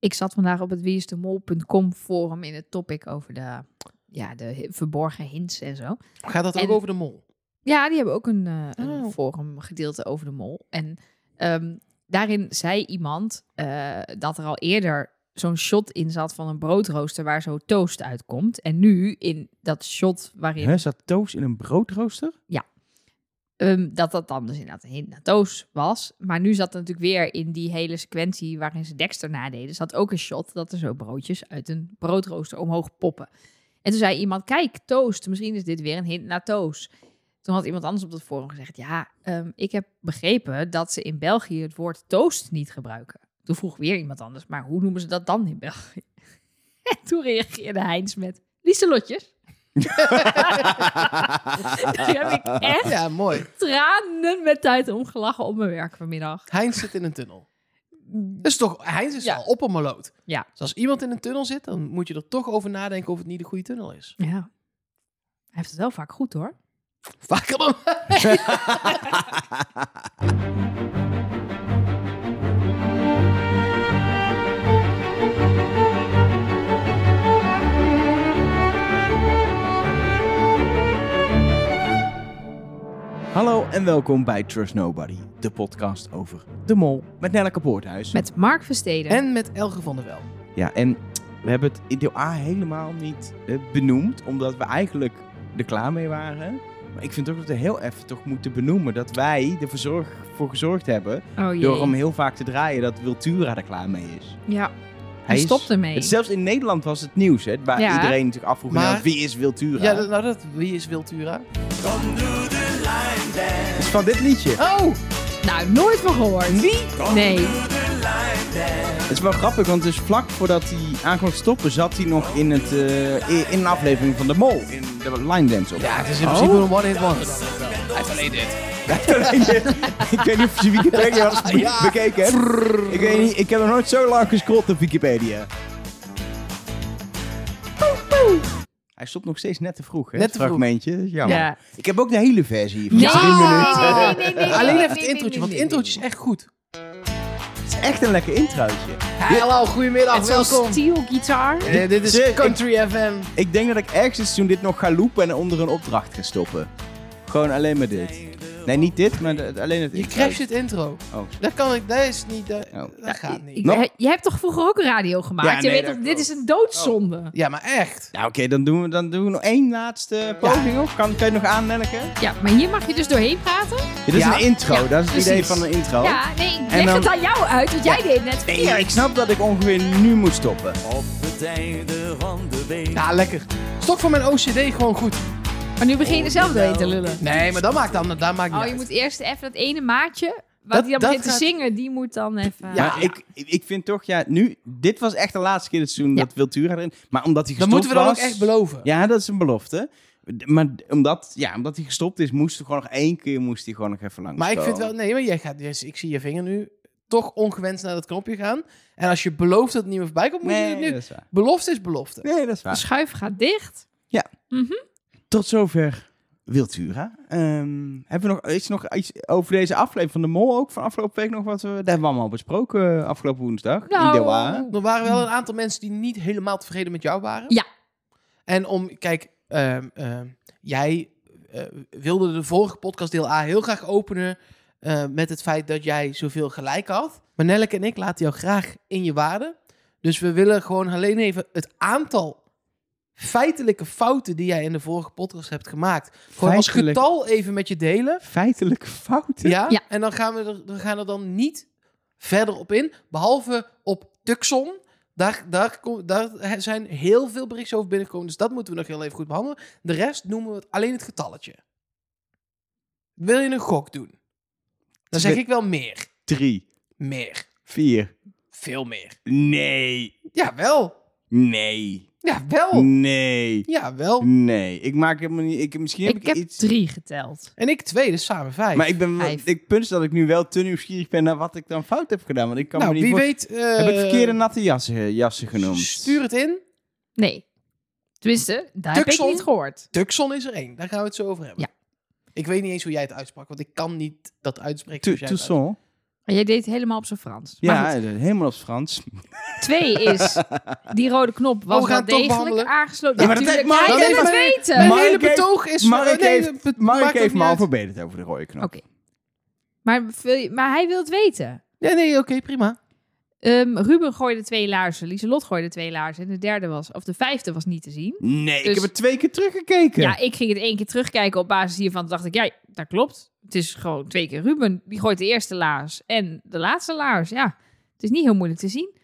Ik zat vandaag op het wieisdemol.com forum in het topic over de, ja, de verborgen hints en zo. Gaat dat En- ook over de mol? Ja, die hebben ook een, eh een Oh. forum gedeelte over de mol. En ehm, daarin zei iemand eh, dat er al eerder zo'n shot in zat van een broodrooster waar zo toast uitkomt. En nu in dat shot waarin Huh, zat toast in een broodrooster? Ehm, dat dat dan dus inderdaad een hint naar Toos was. Maar nu zat natuurlijk weer in die hele sequentie waarin ze Dexter nadeden, zat ook een shot dat er zo broodjes uit een broodrooster omhoog poppen. En toen zei iemand, kijk, toast, misschien is dit weer een hint naar Toos. Toen had iemand anders op dat forum gezegd, ja, ehm, ik heb begrepen dat ze in België het woord toast niet gebruiken. Toen vroeg weer iemand anders, maar hoe noemen ze dat dan in België? En toen reageerde Heinz met, Lieselotjes. Toen heb ik echt Ja, mooi. tranen met tijd omgelachen op mijn werk vanmiddag. Heinz zit in een tunnel. Dat is toch, Heinz is Ja. al op een maloot. Ja. Dus als iemand in een tunnel zit, dan moet je er toch over nadenken of het niet de goede tunnel is. Ja. Hij heeft het wel vaak goed hoor. Vaker dan. Hallo en welkom bij Trust Nobody, de podcast over de mol met Nelleke Poorthuis. Met Mark Versteden. En met Elge van der Wel. Ja, en we hebben het in deel A helemaal niet eh, benoemd, omdat we eigenlijk er klaar mee waren. Maar ik vind ook dat we heel even toch moeten benoemen dat wij ervoor zorg, voor gezorgd hebben, oh jee. door hem heel vaak te draaien, dat Wiltura er klaar mee is. Ja, hij is- stopt ermee. Het, zelfs in Nederland was het nieuws, hè, waar Ja. iedereen zich afvroeg, Maar- nou, wie is Wiltura? Ja, dat- nou dat, wie is Wiltura? Is van dit liedje. Oh, Nou, nooit van gehoord. wie? Nee. Het is wel grappig, want dus vlak voordat hij aankwam te stoppen, zat hij nog in, het, eh, in een aflevering van de Mol, in de line dance op. Ja, het is in principe een one-hit wonder. Hij heeft alleen dit. ik weet niet of je Wikipedia bekeken hebt. Ik weet niet, ik heb nog nooit zo lang gescrollt op Wikipedia. Hij stopt nog steeds net te vroeg, hè? Net te vroeg. fragmentje. Jammer. Ja. Ik heb ook de hele versie van Nee, drie nee, minuten. nee, nee, nee, nee, Alleen nee, even het nee, introotje, nee, want het introotje is echt goed. Het is echt een lekker introotje. Hallo, goedemiddag, Het welkom. steel gitaar. Eh, dit is Ze- Country FM. Ik denk dat ik ergens seizoen dit nog ga loopen en onder een opdracht ga stoppen. Gewoon alleen maar dit. Nee, niet dit, maar de- alleen het Je intro. crasht het intro. Oh. Dat kan ik, dat is niet, dat, Oh. dat gaat niet. Ik, Nog- he- je hebt toch vroeger ook radio gemaakt? Ja, je nee, weet dat toch, dit klopt. is een doodzonde. Ja, maar echt. Nou, oké, dan, doen we, dan doen we nog één laatste poging op. Kan, kan je nog aan, Nelleke? Ja, maar hier mag je dus doorheen praten. Ja, dat is Ja. een intro. Ja, dat is het idee van een intro. Ja, nee, ik leg dan- het aan jou uit, want jij deed net Nee, verkeerd. ik snap dat ik ongeveer nu moet stoppen. Op het einde van de week. Ja, lekker. Stok voor mijn OCD gewoon goed. Maar nu begin je er zelf doorheen te lullen. Nee, maar dat maakt dan, dat maakt niet Oh, je uit. moet eerst even dat ene maatje, wat Dat- hij dan dat begint te gaat- zingen, die moet dan even... Ja, Ik, ik vind toch, ja, nu, dit was echt de laatste keer het seizoen Ja. dat Wiltura erin. Maar omdat hij Dat gestopt moeten we dan ook was- echt beloven. Ja, dat is een belofte. D- Maar d- omdat, ja, omdat hij gestopt is, moest hij gewoon nog één keer moest hij gewoon nog even langs. Maar ik vind wel, nee, maar jij gaat, dus ik zie je vinger nu toch ongewenst naar dat knopje gaan. En als je belooft dat het niet meer voorbij komt, moet je Nee, het nu. dat is waar. Belofte is belofte. Nee, dat is De waar. schuif gaat dicht. Tot zover Wiltura. Ehm, hebben we nog iets, nog iets over deze aflevering van de Mol ook van afgelopen week nog wat we... Dat hebben we allemaal besproken eh, afgelopen woensdag. in Nou, deel A. Er waren wel een aantal mensen die niet helemaal tevreden met jou waren. Ja. En om, kijk, ehm, ehm, jij eh, wilde de vorige podcast deel A heel graag openen eh, met het feit dat jij zoveel gelijk had. Maar Nelleke en ik laten jou graag in je waarde. Dus we willen gewoon alleen even het aantal feitelijke fouten die jij in de vorige podcast hebt gemaakt. Gewoon als Feitelijk- getal even met je delen. Feitelijke fouten. Ja? Ja. En dan gaan we er, we gaan er dan niet verder op in. Behalve op Tucson. Daar, daar, kom- daar zijn heel veel berichten over binnengekomen. Dus dat moeten we nog heel even goed behandelen. De rest noemen we het alleen het getalletje. Wil je een gok doen? Dan zeg Twee- ik wel meer. Drie, Meer. vier. Veel meer. Nee. Ja, wel. Nee. Ja, wel. Nee. Ja, wel. Nee. Ik maak helemaal niet... Ik, misschien heb Ik ik, heb iets... drie geteld. En ik twee, dus samen vijf. Maar ik ben wel, Vijf. ik punt dat ik nu wel te nieuwsgierig ben naar wat ik dan fout heb gedaan. Want ik kan nou, me niet wie voor- weet... eh, Heb ik verkeerde natte jassen, jassen genoemd? Stuur het in. Nee. Tenminste, daar heb ik niet gehoord. Tucson is er één. Daar gaan we het zo over hebben. Ja. Ik weet niet eens hoe jij het uitsprak, want ik kan niet dat uitspreken. Tu- jij. Maar deed het helemaal op zijn Frans. Ja, Maar goed. helemaal op het Frans. Twee is, die rode knop was Oh, we wel degelijk aangesloten. Ja, maar dat Natuurlijk, heeft Mark het weten. Mijn hele heeft- betoog is... Mark nee, heeft, Mark heeft me al verbeterd over de rode knop. Oké. Maar, wil je- maar hij wil het weten. Nee, nee, oké, prima. Ehm, Ruben gooide twee laarzen, Lieselot gooide twee laarzen. En de derde was, of de vijfde was niet te zien. Nee, ik Dus- heb het twee keer teruggekeken. Ja, ik ging het één keer terugkijken op basis hiervan. Toen dacht ik, ja, dat klopt. Het is gewoon twee keer Ruben. Die gooit de eerste laars en de laatste laars. Ja, het is niet heel moeilijk te zien.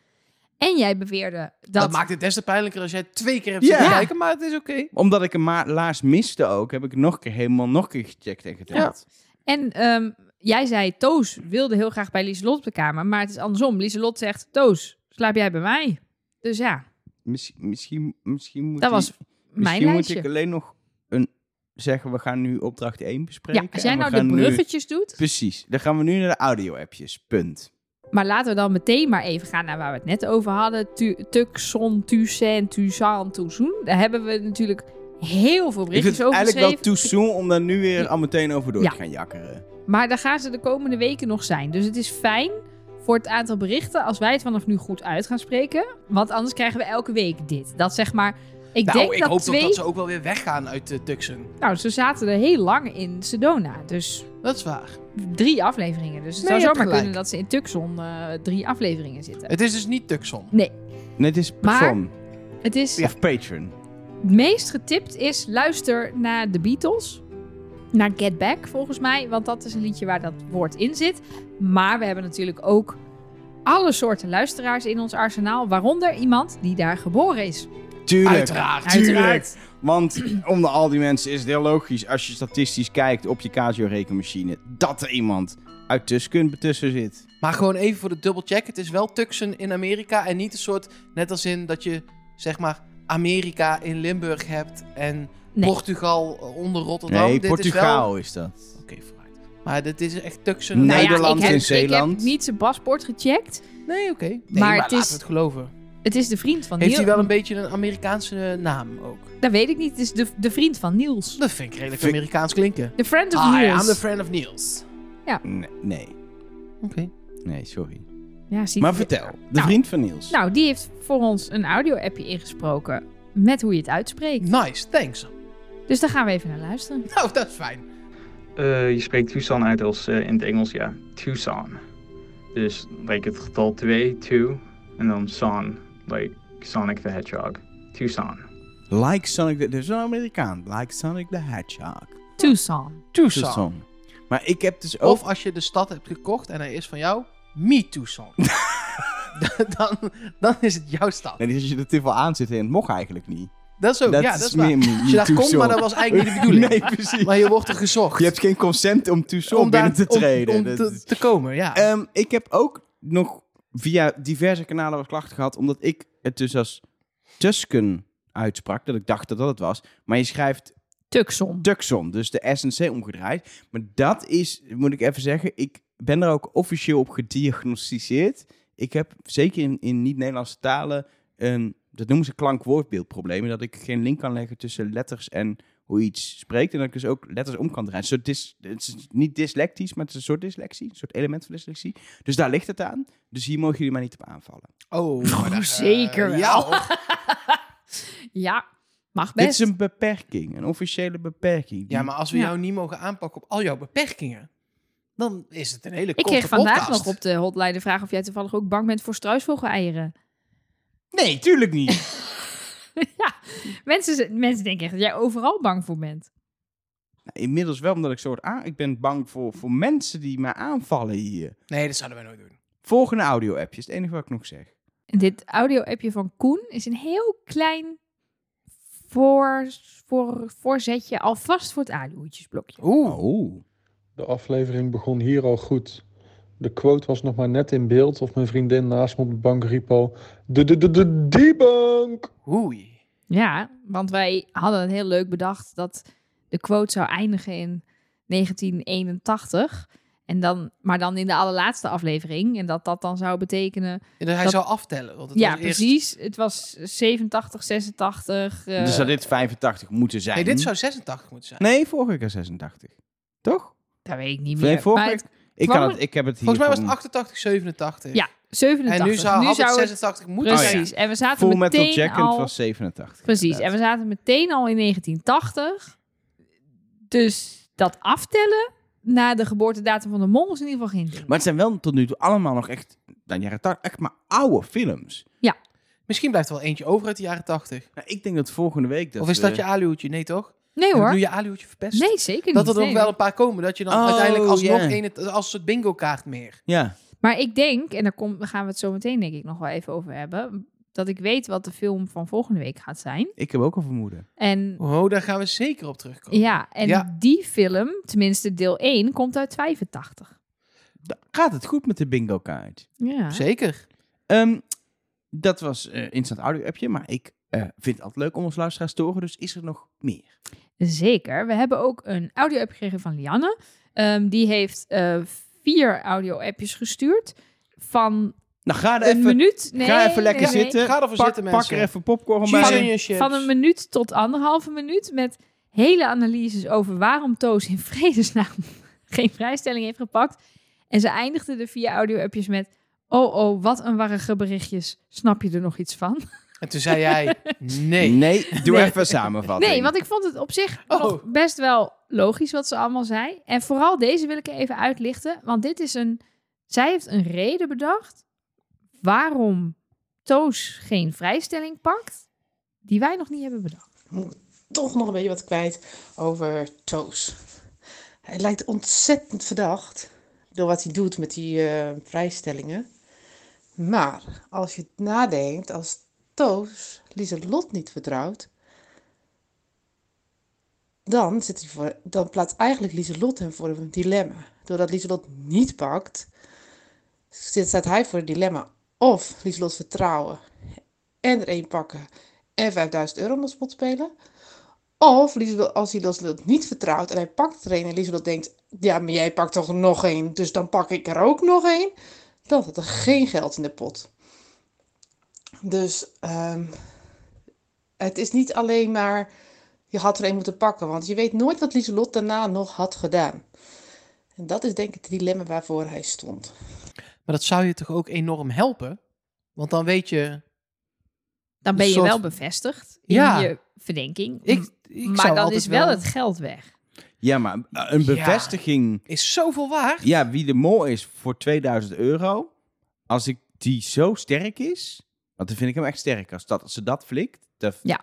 En jij beweerde dat... Dat, maakt het des te pijnlijker als jij twee keer hebt Ja. zitten Ja. kijken, maar het is oké. Omdat ik een laars miste ook, heb ik nog een keer helemaal nog een keer gecheckt en geteld. En ehm, jij zei, Toos wilde heel graag bij Lieselot op de kamer. Maar het is andersom. Lieselot zegt, Toos, slaap jij bij mij? Dus ja, Misschien, misschien, misschien moet dat was mijn misschien moet ik alleen nog een, zeggen, we gaan nu opdracht 1 bespreken. Ja, als jij nou de nu- bruggetjes doet. Precies, dan gaan we nu naar de audio-appjes, punt. Maar laten we dan meteen maar even gaan naar waar we het net over hadden. Tu- Tucson, Tucson, Tucson, Tucson. Daar hebben we natuurlijk heel veel Ik vind berichtjes het over eigenlijk wel geschreven. too soon om daar nu weer al meteen over door Ja. te gaan jakkeren. Maar daar gaan ze de komende weken nog zijn. Dus het is fijn voor het aantal berichten als wij het vanaf nu goed uit gaan spreken. Want anders krijgen we elke week dit. Dat zeg maar... Ik Nou, denk ik dat hoop twee... toch dat ze ook wel weer weggaan uit de Tucson. Nou, ze zaten er heel lang in Sedona. Dus Dat is waar. drie afleveringen. Dus het Nee, zou zomaar gelijk. kunnen dat ze in Tucson eh, drie afleveringen zitten. Het is dus niet Tucson. Nee, Nee, het is Maar- Patreon. het is... Of Patreon. Het meest getipt is luister naar de Beatles. Naar Get Back volgens mij. Want dat is een liedje waar dat woord in zit. Maar we hebben natuurlijk ook alle soorten luisteraars in ons arsenaal. Waaronder iemand die daar geboren is. Tuurlijk. Uiteraard. Tuurlijk. Uiteraard. Want onder al die mensen is het heel logisch als je statistisch kijkt op je Casio-rekenmachine dat er iemand uit Tuskun tussen zit. Maar gewoon even voor de dubbelcheck. Het is wel Tucson in Amerika en niet een soort... Net als in dat je, zeg maar, Amerika in Limburg hebt en Nee. Portugal onder Rotterdam. Nee, Dit Portugal Is is, dat. Oké, vooruit. Maar dit is echt. Nee. Nou ja, Nederland ik heb, en Ik Zeeland. heb niet zijn paspoort gecheckt. Nee, oké. Nee, Maar maar, het laten is- we het geloven. Het is de vriend van Heeft Niels. hij wel een beetje een Amerikaanse naam ook? Dat weet ik niet. Het is de, de vriend van Niels. Dat vind ik redelijk Vind- Amerikaans klinken. De friend of Ah, Niels. I'm the friend of Niels. Nee, nee, Oké. nee, sorry. Ja, zie Maar je. vertel, de Nou. vriend van Niels. Nou, die heeft voor ons een audio-appje ingesproken. Met hoe je het uitspreekt. Nice, thanks. Dus daar gaan we even naar luisteren. Nou, dat is fijn. Eh, je spreekt Tucson uit als eh, in het Engels, ja. Tucson. Dus like het getal 2, 2. En dan son, like Sonic the Hedgehog. Tucson. Like Sonic the... Is een Amerikaan. Like Sonic the Hedgehog. Tucson. Tucson. Tucson. Maar ik heb dus ook... Of als je de stad hebt gekocht en hij is van jou, me Tucson. dan, dan is het jouw stad. Nee, dus als je er te veel aan zit en het mocht eigenlijk niet. Dat is ook, dat ja, is dat is waar. meer me Als je daar komt, Tucson. maar dat was eigenlijk niet de bedoeling. Nee, precies. Maar je wordt er gezocht. Je hebt geen consent om Tucson om binnen daar- te treden. Om, te, te komen, ja. Ehm, ik heb ook nog via diverse kanalen wat klachten gehad, omdat ik het dus als Tusken uitsprak, dat ik dacht dat dat het was. Maar je schrijft Tucson. Tucson, dus de SNC omgedraaid. Maar dat is, moet ik even zeggen, ik ben er ook officieel op gediagnosticeerd. Ik heb zeker in, in niet-Nederlandse talen een, dat noemen ze klank-woordbeeldproblemen, dat ik geen link kan leggen tussen letters en hoe iets spreekt. En dat ik dus ook letters om kan draaien. Een soort dys, het is niet dyslectisch, maar het is een soort dyslexie, een soort element van dyslexie. Dus daar ligt het aan. Dus hier mogen jullie mij niet op aanvallen. oh, maar daar- zeker wel. Ja, mag Dit best. is een beperking, een officiële beperking. Die- ja, maar als we Ja. jou niet mogen aanpakken op al jouw beperkingen, dan is het een hele Ik korte kreeg vandaag podcast. nog op de hotline de vraag of jij toevallig ook bang bent voor struisvogeleieren. Nee, tuurlijk niet. ja, mensen, mensen denken echt dat jij overal bang voor bent. Nou, inmiddels wel, omdat ik soort aan... Ik ben bang voor, voor mensen die mij aanvallen hier. Nee, dat zouden wij nooit doen. Volgende audio-appje is het enige wat ik nog zeg. Dit audio-appje van Koen is een heel klein voor, voor, voorzetje alvast voor het aluhoedjesblokje. Oeh. Oh. De aflevering begon hier al goed. De quote was nog maar net in beeld of mijn vriendin naast me op de bank riep al... De, de, de, de, die bank! Oei. Ja, want wij hadden het heel leuk bedacht dat de quote zou eindigen in 1981. En dan, maar dan in de allerlaatste aflevering. En dat dat dan zou betekenen... En hij Dat- zou aftellen. Want het ja, was eerst- precies. Het was 87, 86. eh, dus zou dit 85 moeten zijn? Nee, dit zou 86 moeten zijn. Nee, vorige keer 86. Toch? Dat weet ik niet Nee, meer. vorige Maar week- het- Ik, kan het, ik heb het hier Volgens mij was het gewoon- 88, 87. ja, 87. En nu zou, had het het 86 moeten zijn. Precies. En we zaten Full Metal meteen Jacket al... was 87. Precies. En we zaten meteen al in 1980. Dus dat aftellen naar de geboortedatum van de mol is in ieder geval geen ding. Maar het zijn wel tot nu toe allemaal nog echt, nou, jaren 80, echt maar oude films. Misschien blijft er wel eentje over uit de jaren 80. Nou, ik denk dat volgende week... Dat of is dat je aluhoedje? Nee, toch? Nee hoor. nu je aluhoedje verpest? Nee, zeker niet. Dat er nog Nee, wel een paar komen. Dat je dan Oh, uiteindelijk alsnog ja. een, als het bingo kaart meer. Ja, Maar ik denk, en daar, kom, gaan we het zo meteen denk ik nog wel even over hebben... dat ik weet wat de film van volgende week gaat zijn. ik heb ook al vermoeden. En Oh, daar gaan we zeker op terugkomen. ja, en Ja. die film, tenminste deel 1, komt uit 85. Da- Gaat het goed met de bingo kaart? Ja. Zeker. Ehm, dat was eh instant audio appje, maar ik eh, vind het altijd leuk om ons luisteraars te horen, dus is er nog meer? Zeker. We hebben ook een audio-app gekregen van Lianne. Ehm, die heeft eh, vier audio-appjes gestuurd. Van Nou, ga er een even, minuut. Nee, ga even lekker nee, nee. zitten. Ga ervoor pak, zitten, pak mensen. er even popcorn bij. chips. Van een minuut tot anderhalve minuut. Met hele analyses over waarom Toos in vredesnaam geen vrijstelling heeft gepakt. En ze eindigde de vier audio-appjes met... Oh, oh, wat een warrige berichtjes. Snap je er nog iets van? En toen zei jij, nee. Nee, doe Nee. even een samenvatting. Nee, want ik vond het op zich Oh. nog best wel logisch wat ze allemaal zei. En vooral deze wil ik even uitlichten. Want dit is een... Zij heeft een reden bedacht waarom Toos geen vrijstelling pakt... die wij nog niet hebben bedacht. toch nog een beetje wat kwijt over Toos. Hij lijkt ontzettend verdacht door wat hij doet met die eh, vrijstellingen. Maar als je nadenkt, als Toos Lieselot niet vertrouwt, dan, zit hij voor, dan plaatst eigenlijk Lieselot hem voor een dilemma. Doordat Lieselot niet pakt, zit, staat hij voor een dilemma. Of Lieselot vertrouwen en er één pakken en 5000 euro op spot spelen. Of Lieselot, als hij Lieselot niet vertrouwt en hij pakt er een en Lieselot denkt... Ja, maar jij pakt toch nog één, dus dan pak ik er ook nog één. Dan zit er geen geld in de pot. Dus ehm, het is niet alleen maar... Je had er één moeten pakken, want je weet nooit wat Lieselot daarna nog had gedaan. En dat is denk ik het dilemma waarvoor hij stond. Maar dat zou je toch ook enorm helpen? Want dan weet je... Dan ben je soort- wel bevestigd in Ja. je verdenking. Ik, ik maar zou dan is wel het geld weg. Ja, maar eh, een Ja. bevestiging... Is zoveel waard. Ja, wie de mol is voor 2000 euro. Als ik die zo sterk is. Want dan vind ik hem echt sterk. Als, dat, als ze dat flikt. Ja.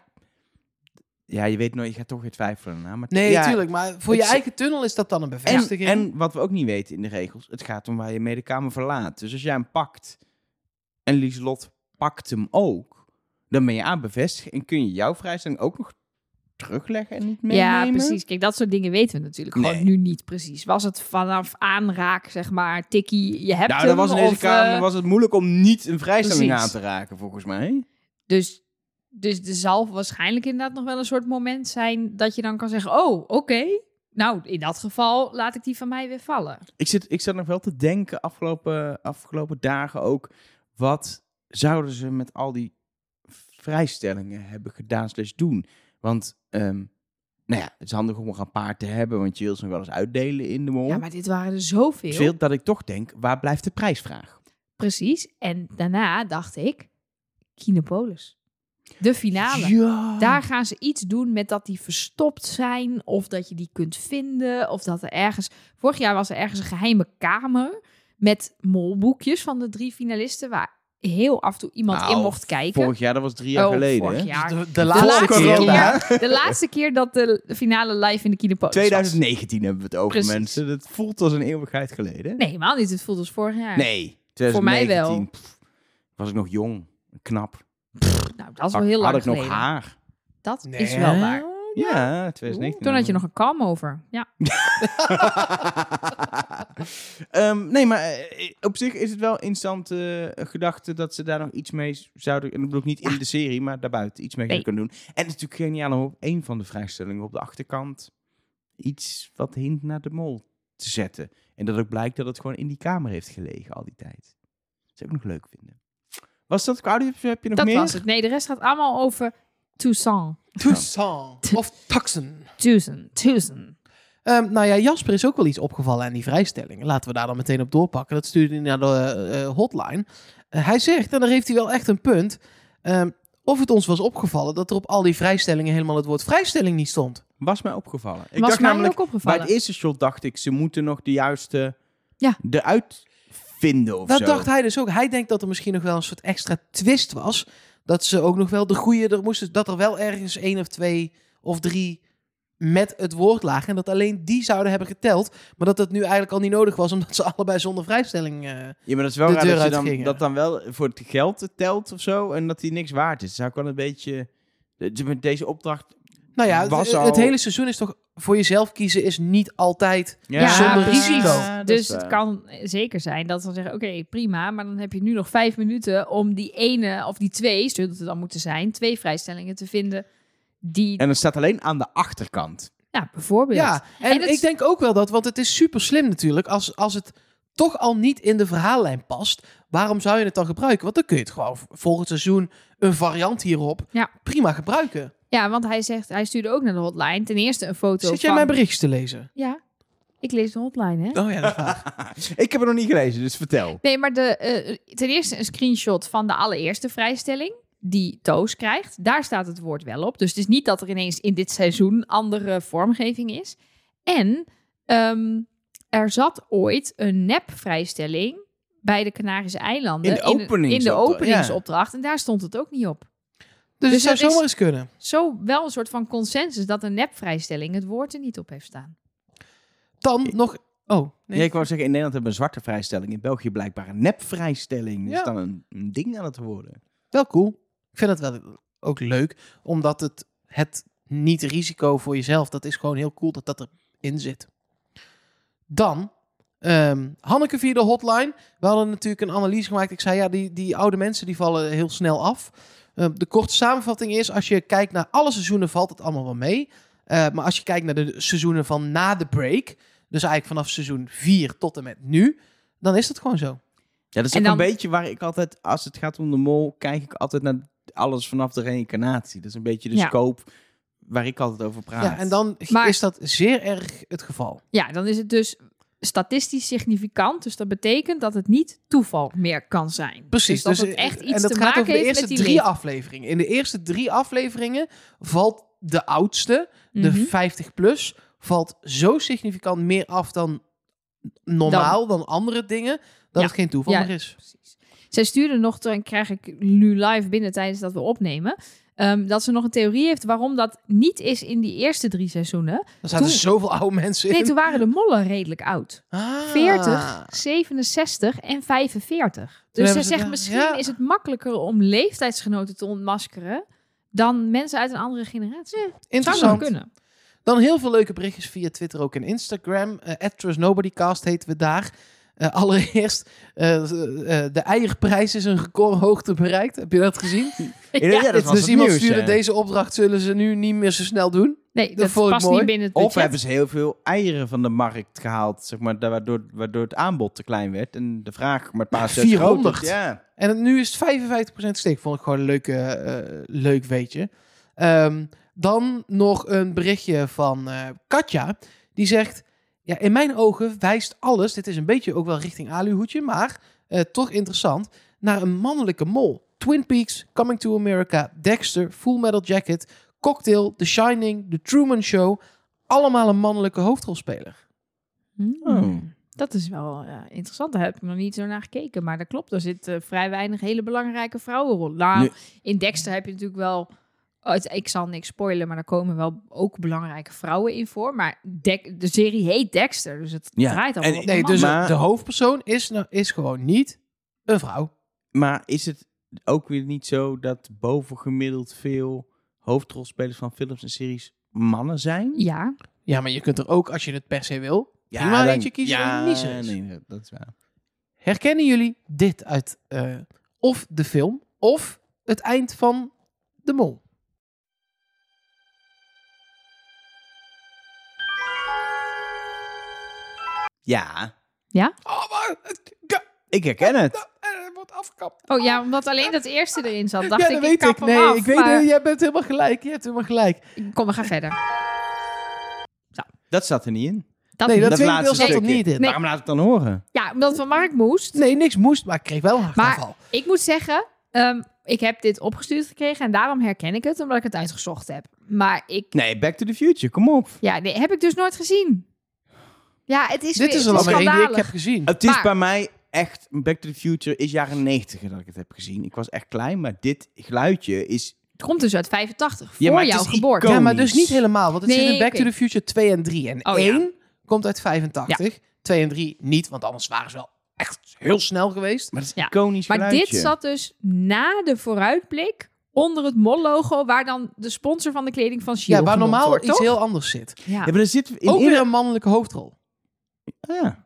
Ja, je weet nooit, je gaat toch weer twijfelen. Nou, maar Nee, ja, tuurlijk. Maar voor je eigen tunnel is dat dan een En, bevestiging. en wat we ook niet weten in de regels. Het gaat om waar je mee de kamer verlaat. Dus als jij hem pakt. En Lieslot pakt hem ook. Dan ben je aan bevestigd. En kun je jouw vrijstelling ook nog terugleggen en niet meenemen. Ja, precies. Kijk, dat soort dingen weten we natuurlijk Nee. gewoon nu niet precies. Was het vanaf aanraak, zeg maar, tikkie, je hebt Nou, dan was in deze of, kamer eh, was het moeilijk om niet een vrijstelling precies. aan te raken, volgens mij. dus, dus er zal waarschijnlijk inderdaad nog wel een soort moment zijn dat je dan kan zeggen, oh, oké. Nou, in dat geval laat ik die van mij weer vallen. Ik zit, ik zat nog wel te denken afgelopen, afgelopen dagen ook. Wat zouden ze met al die vrijstellingen hebben gedaan slash doen? Want, ehm, nou ja, het is handig om nog een paar te hebben, want je wil ze nog wel eens uitdelen in de mol. Ja, maar dit waren er zoveel. Veel dat ik toch denk, waar blijft de prijsvraag? Precies. En daarna dacht ik, Kinopolis. De finale. Ja. Daar gaan ze iets doen met dat die verstopt zijn. Of dat je die kunt vinden. Of dat er ergens. Vorig jaar was er ergens een geheime kamer. Met molboekjes van de drie finalisten. Waar heel af en toe iemand Nou, in mocht kijken. Vorig jaar, dat was drie jaar Oh, geleden. vorig hè? jaar. de, de De laatste laatste, keer. de laatste keer dat de finale live in de Kinopolis was. 2019 hebben we het over, Precies. mensen. Dat voelt als een eeuwigheid geleden. Nee, helemaal niet. Het voelt als vorig jaar. Nee, Voor mij 2019, wel. pff, was ik nog jong, knap. Nou, dat is wel heel lang Had ik nog haar? Dat Nee. is wel waar. Ja, 2019. Toen had je nog een kalm over. Ja. Ehm, nee, maar eh, op zich is het wel instant eh, gedachte dat ze daar nog iets mee zouden... En dat bedoel ik niet in de serie, maar daarbuiten iets mee Nee. kunnen doen. En het is natuurlijk geniaal om op een van de vrijstellingen op de achterkant iets wat hint naar de mol te zetten. En dat ook blijkt dat het gewoon in die kamer heeft gelegen al die tijd. Dat zou ik nog leuk vinden. Was dat audio? Heb je nog Dat meer? was het. Nee, de rest gaat allemaal over Toussaint. Toussaint. Of Tucson. Tucson. Tucson. Ehm, nou ja, Jasper is ook wel iets opgevallen aan die vrijstellingen. Laten we daar dan meteen op doorpakken. Dat stuurde hij naar de eh, hotline. Eh, hij zegt, en daar heeft hij wel echt een punt... ehm, of het ons was opgevallen dat er op al die vrijstellingen helemaal het woord vrijstelling niet stond. Was mij opgevallen. Ik Was dacht mij namelijk, ook bij opgevallen. het eerste shot dacht ik, ze moeten nog de juiste Ja. eruit vinden of Dat zo. dacht hij dus ook. Hij denkt dat er misschien nog wel een soort extra twist was. Dat ze ook nog wel de goede er moesten. Dat er wel ergens één of twee of drie met het woord lagen. En dat alleen die zouden hebben geteld. Maar dat het nu eigenlijk al niet nodig was. Omdat ze allebei zonder vrijstelling. eh, Ja, maar dat is wel de raar dat, dan, dat dan wel voor het geld telt of zo. En dat die niks waard is. Dat zou ik wel een beetje... Met deze opdracht... nou ja, Was het, al- het hele seizoen is toch. Voor jezelf kiezen is niet altijd. Ja, zonder risico. Dat dus het kan zeker zijn dat ze zeggen: Oké, prima, maar dan heb je nu nog vijf minuten om die ene of die twee, zullen het dan moeten zijn, twee vrijstellingen te vinden. Die, En het staat alleen aan de achterkant. ja, bijvoorbeeld. Ja, en, ik denk ook wel dat. Want het is super slim natuurlijk. Als, als het toch al niet in de verhaallijn past. Waarom zou je het dan gebruiken? Want dan kun je het gewoon volgend seizoen een variant hierop Ja. prima gebruiken. Ja, want hij zegt, hij stuurde ook naar de hotline. Ten eerste een foto Zit jij van... mijn berichtjes te lezen? Ja, ik lees de hotline, hè? Oh ja, dat is waar. ik heb het nog niet gelezen, dus vertel. Nee, maar de, eh, ten eerste een screenshot van de allereerste vrijstelling die Toos krijgt. Daar staat het woord wel op. Dus het is niet dat er ineens in dit seizoen andere vormgeving is. En ehm, er zat ooit een nep-vrijstelling bij de Canarische eilanden. In de in de openingsopdracht, openingsopdracht. En daar stond het ook niet op. Dus, Dus het zou zomaar eens kunnen. Zo wel een soort van consensus dat een nep-vrijstelling het woord er niet op heeft staan. Dan nog... Oh, nee. Ja, ik wou zeggen, in Nederland hebben we een zwarte vrijstelling. In België blijkbaar een nepvrijstelling. Ja. is dan een, een ding aan het worden. Wel cool. Ik vind het wel ook leuk. Omdat het, het niet risico voor jezelf... Dat is gewoon heel cool dat dat erin zit. Dan... ehm, Hanneke via de hotline. We hadden natuurlijk een analyse gemaakt. Ik zei, ja, die, die oude mensen die vallen heel snel af. Ehm, de korte samenvatting is, als je kijkt naar alle seizoenen, valt het allemaal wel mee. Eh, maar als je kijkt naar de seizoenen van na de break, dus eigenlijk vanaf seizoen 4 tot en met nu, dan is het gewoon zo. Ja, dat is ook dan- een beetje waar ik altijd, als het gaat om de mol, kijk ik altijd naar alles vanaf de reïncarnatie. Dat is een beetje de Ja. scope waar ik altijd over praat. Ja, en dan Maar- is dat zeer erg het geval. Ja, dan is het dus statistisch significant. Dus dat betekent dat het niet toeval meer kan zijn. Precies. Dus dat dus, het echt iets en dat te gaat maken over de eerste drie afleveringen. In de eerste drie afleveringen valt de oudste, de Mhm. 50 plus, valt zo significant meer af dan normaal, dan, andere dingen, dat Ja. het geen toeval Ja. meer is. Precies. Zij stuurde nog, dan krijg ik nu live binnen tijdens dat we opnemen, ehm, dat ze nog een theorie heeft waarom dat niet is in die eerste drie seizoenen. Er zaten Toen- zoveel oude mensen in. Nee, toen waren de mollen redelijk oud. Ah. 40, 67 en 45. Dus ze ze zegt misschien ja. is het makkelijker om leeftijdsgenoten te ontmaskeren dan mensen uit een andere generatie. Zou wel Interessant. kunnen. Dan heel veel leuke berichtjes via Twitter, ook en Instagram. Uh, @trustnobodycast heten we daar. Eh, allereerst, eh, eh, de eierprijs is een recordhoogte bereikt. Heb je dat gezien? Ja, ja, dat was dus iemand nieuws, stuurde hè. deze opdracht, zullen ze nu niet meer zo snel doen. Nee, Dat past mooi. niet binnen het budget. Of hebben ze heel veel eieren van de markt gehaald, zeg maar, waardoor, waardoor het aanbod te klein werd en de vraag maar paar steeds 400. groter. Ja. En het- nu is het 55% steek. Vond ik gewoon een leuke, eh, leuk weetje. Ehm, dan nog een berichtje van eh, Katja. Die zegt... Ja, in mijn ogen wijst alles... Dit is een beetje ook wel richting aluhoedje, maar eh, toch interessant... naar een mannelijke mol. Twin Peaks, Coming to America, Dexter, Full Metal Jacket... Cocktail, The Shining, The Truman Show... Allemaal een mannelijke hoofdrolspeler. Hmm. Oh. Dat is wel eh, interessant. Daar heb ik nog niet zo naar gekeken. Maar dat klopt. Er zitten vrij weinig hele belangrijke vrouwenrollen. Nou, in Dexter heb je natuurlijk wel... ik zal niks spoilen, maar daar komen wel ook belangrijke vrouwen in voor. Maar de serie heet Dexter, dus het Ja, draait allemaal en- op Nee, dus. Maar- de hoofdpersoon is, nou, is gewoon niet een vrouw. Maar is het ook weer niet zo dat bovengemiddeld veel hoofdrolspelers van films en series mannen zijn? Ja, Ja, maar je kunt er ook, als je het per se wil, Ja, prima dan- eentje kiezen ja, nee, dat is waar. Herkennen jullie dit uit eh, of de film of het eind van De Mol? Ja, Oh, maar ja, ik herken het. het wordt afgekapt. Oh ja, omdat alleen dat eerste erin zat, dacht ja, ik, dat ik weet kap ik. hem Nee, af, ik weet maar- het. Jij bent helemaal gelijk. Je hebt helemaal gelijk. Kom, we gaan verder. Dat zat er niet in. Dat nee, dat, tweede deel laatste zat er stukje. niet in. Nee. Waarom laat ik het dan horen? Ja, omdat van Mark moest. Nee, niks moest, maar ik kreeg wel een Maar hartaanval. ik moet zeggen, ehm, ik heb dit opgestuurd gekregen en daarom herken ik het, omdat ik het uitgezocht heb. Maar ik, Nee, Back to the Future, kom op. ja, nee, heb ik dus nooit gezien. Ja, het is Dit weer, is het er al maar één die ik heb gezien. Het is Maar- bij mij echt, Back to the Future is jaren 90 dat ik het heb gezien. Ik was echt klein, maar dit geluidje is... Het komt dus uit 85, voor Ja, maar het jouw is geboorte. Ja, maar dus niet helemaal. Want het Nee, zit in Back oké. to the Future 2 en 3. En Oh, ja. 1 komt uit 85. 2 en 3 niet, want anders waren ze wel echt heel snel geweest. Maar het is Ja. iconisch Maar geluidje. dit zat dus na de vooruitblik onder het MOL-logo, waar dan de sponsor van de kleding van Shield Ja, waar genoemd normaal wordt, iets toch? heel anders zit. Ja. Ja, maar er zit in Ook weer ieder- een mannelijke hoofdrol. Ah, ja.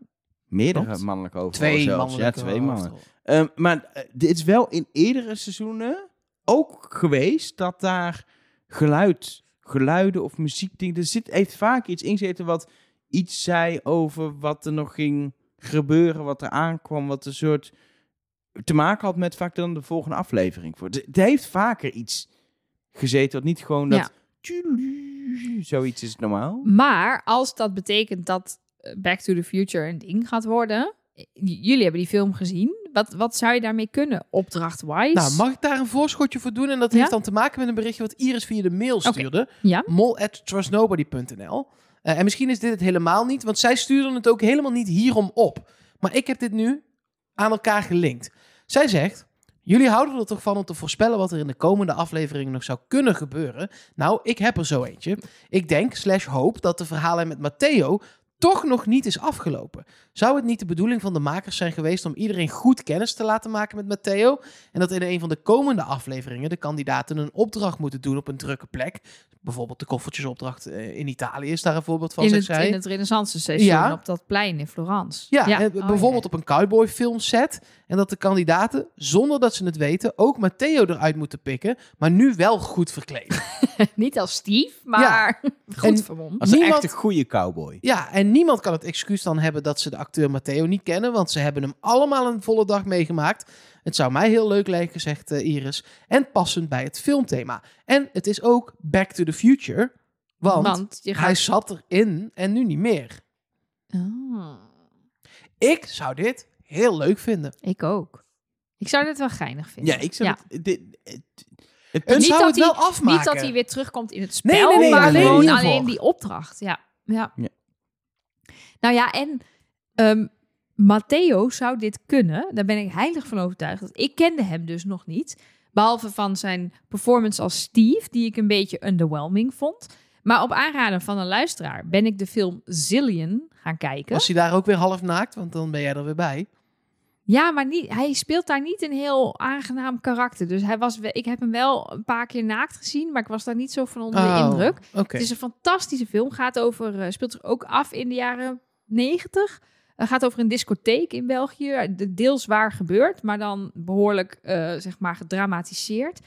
Meerdere Klopt. mannelijke overal Twee zelfs. mannelijke Ja, twee mannen. Ehm, maar eh, dit is wel in eerdere seizoenen ook geweest dat daar geluid, geluiden of muziekdingen... Er zit, heeft vaak iets ingezeten wat iets zei over wat er nog ging gebeuren, wat er aankwam, wat een soort te maken had met vaak dan de volgende aflevering. Voor. Het het heeft vaker iets gezeten, wat niet gewoon dat... Zoiets is normaal. Maar als dat betekent dat Back to the Future een ding gaat worden, jullie hebben die film gezien. Wat, wat zou je daarmee kunnen, opdrachtwise? Nou, mag ik daar een voorschotje voor doen? En dat Ja? heeft dan te maken met een berichtje wat Iris via de mail stuurde. Ja? Mol at trustnobody.nl. Eh, en misschien is dit het helemaal niet, want zij stuurden het ook helemaal niet hierom op. Maar ik heb dit nu aan elkaar gelinkt. Zij zegt: Jullie houden er toch van om te voorspellen wat er in de komende afleveringen nog zou kunnen gebeuren? Nou, ik heb er zo eentje. Ik denk, slash hoop, dat de verhalen met Matteo toch nog niet is afgelopen. Zou het niet de bedoeling van de makers zijn geweest om iedereen goed kennis te laten maken met Matteo? En dat in een van de komende afleveringen de kandidaten een opdracht moeten doen op een drukke plek? Bijvoorbeeld de koffertjesopdracht eh, in Italië is daar een voorbeeld van, in, het, zij. in het renaissance seizoen Ja. op dat plein in Florence. Ja, en Oh, bijvoorbeeld op een cowboyfilm set. En dat de kandidaten, zonder dat ze het weten, ook Matteo eruit moeten pikken. Maar nu wel goed verkleed. Niet als Steve, maar goed vermomd. Als een Niemand- echte goede cowboy. ja, en niemand kan het excuus dan hebben dat ze de acteur Matteo niet kennen. Want ze hebben hem allemaal een volle dag meegemaakt. Het zou mij heel leuk lijken, zegt eh, Iris. En passend bij het filmthema. En het is ook Back to the Future. Want, hij zat erin en nu niet meer. Oh, Ik zou dit heel leuk vinden. ik ook. Ik zou dit wel geinig vinden. Ja, ik zou Ja. het... dit- het- punt- zou dat het wel hij- afmaken. Niet dat hij weer terugkomt in het spel, nee, nee, maar alleen alleen die opdracht. Ja. Ja. Ja. Nou ja, en ehm, Matteo zou dit kunnen. Daar ben ik heilig van overtuigd. Ik kende hem dus nog niet. Behalve van zijn performance als Steve, die ik een beetje underwhelming vond. Maar op aanraden van een luisteraar ben ik de film Zillion gaan kijken. Was hij daar ook weer half naakt? Want dan ben jij er weer bij. Ja, maar niet, hij speelt daar niet een heel aangenaam karakter. Dus hij was, ik heb hem wel een paar keer naakt gezien, maar ik was daar niet zo van onder de Oh, indruk. Het is een fantastische film. Gaat over, eh, speelt zich ook af in de jaren 90. Het gaat over een discotheek in België. De deels waar gebeurt, maar dan behoorlijk eh, zeg maar gedramatiseerd.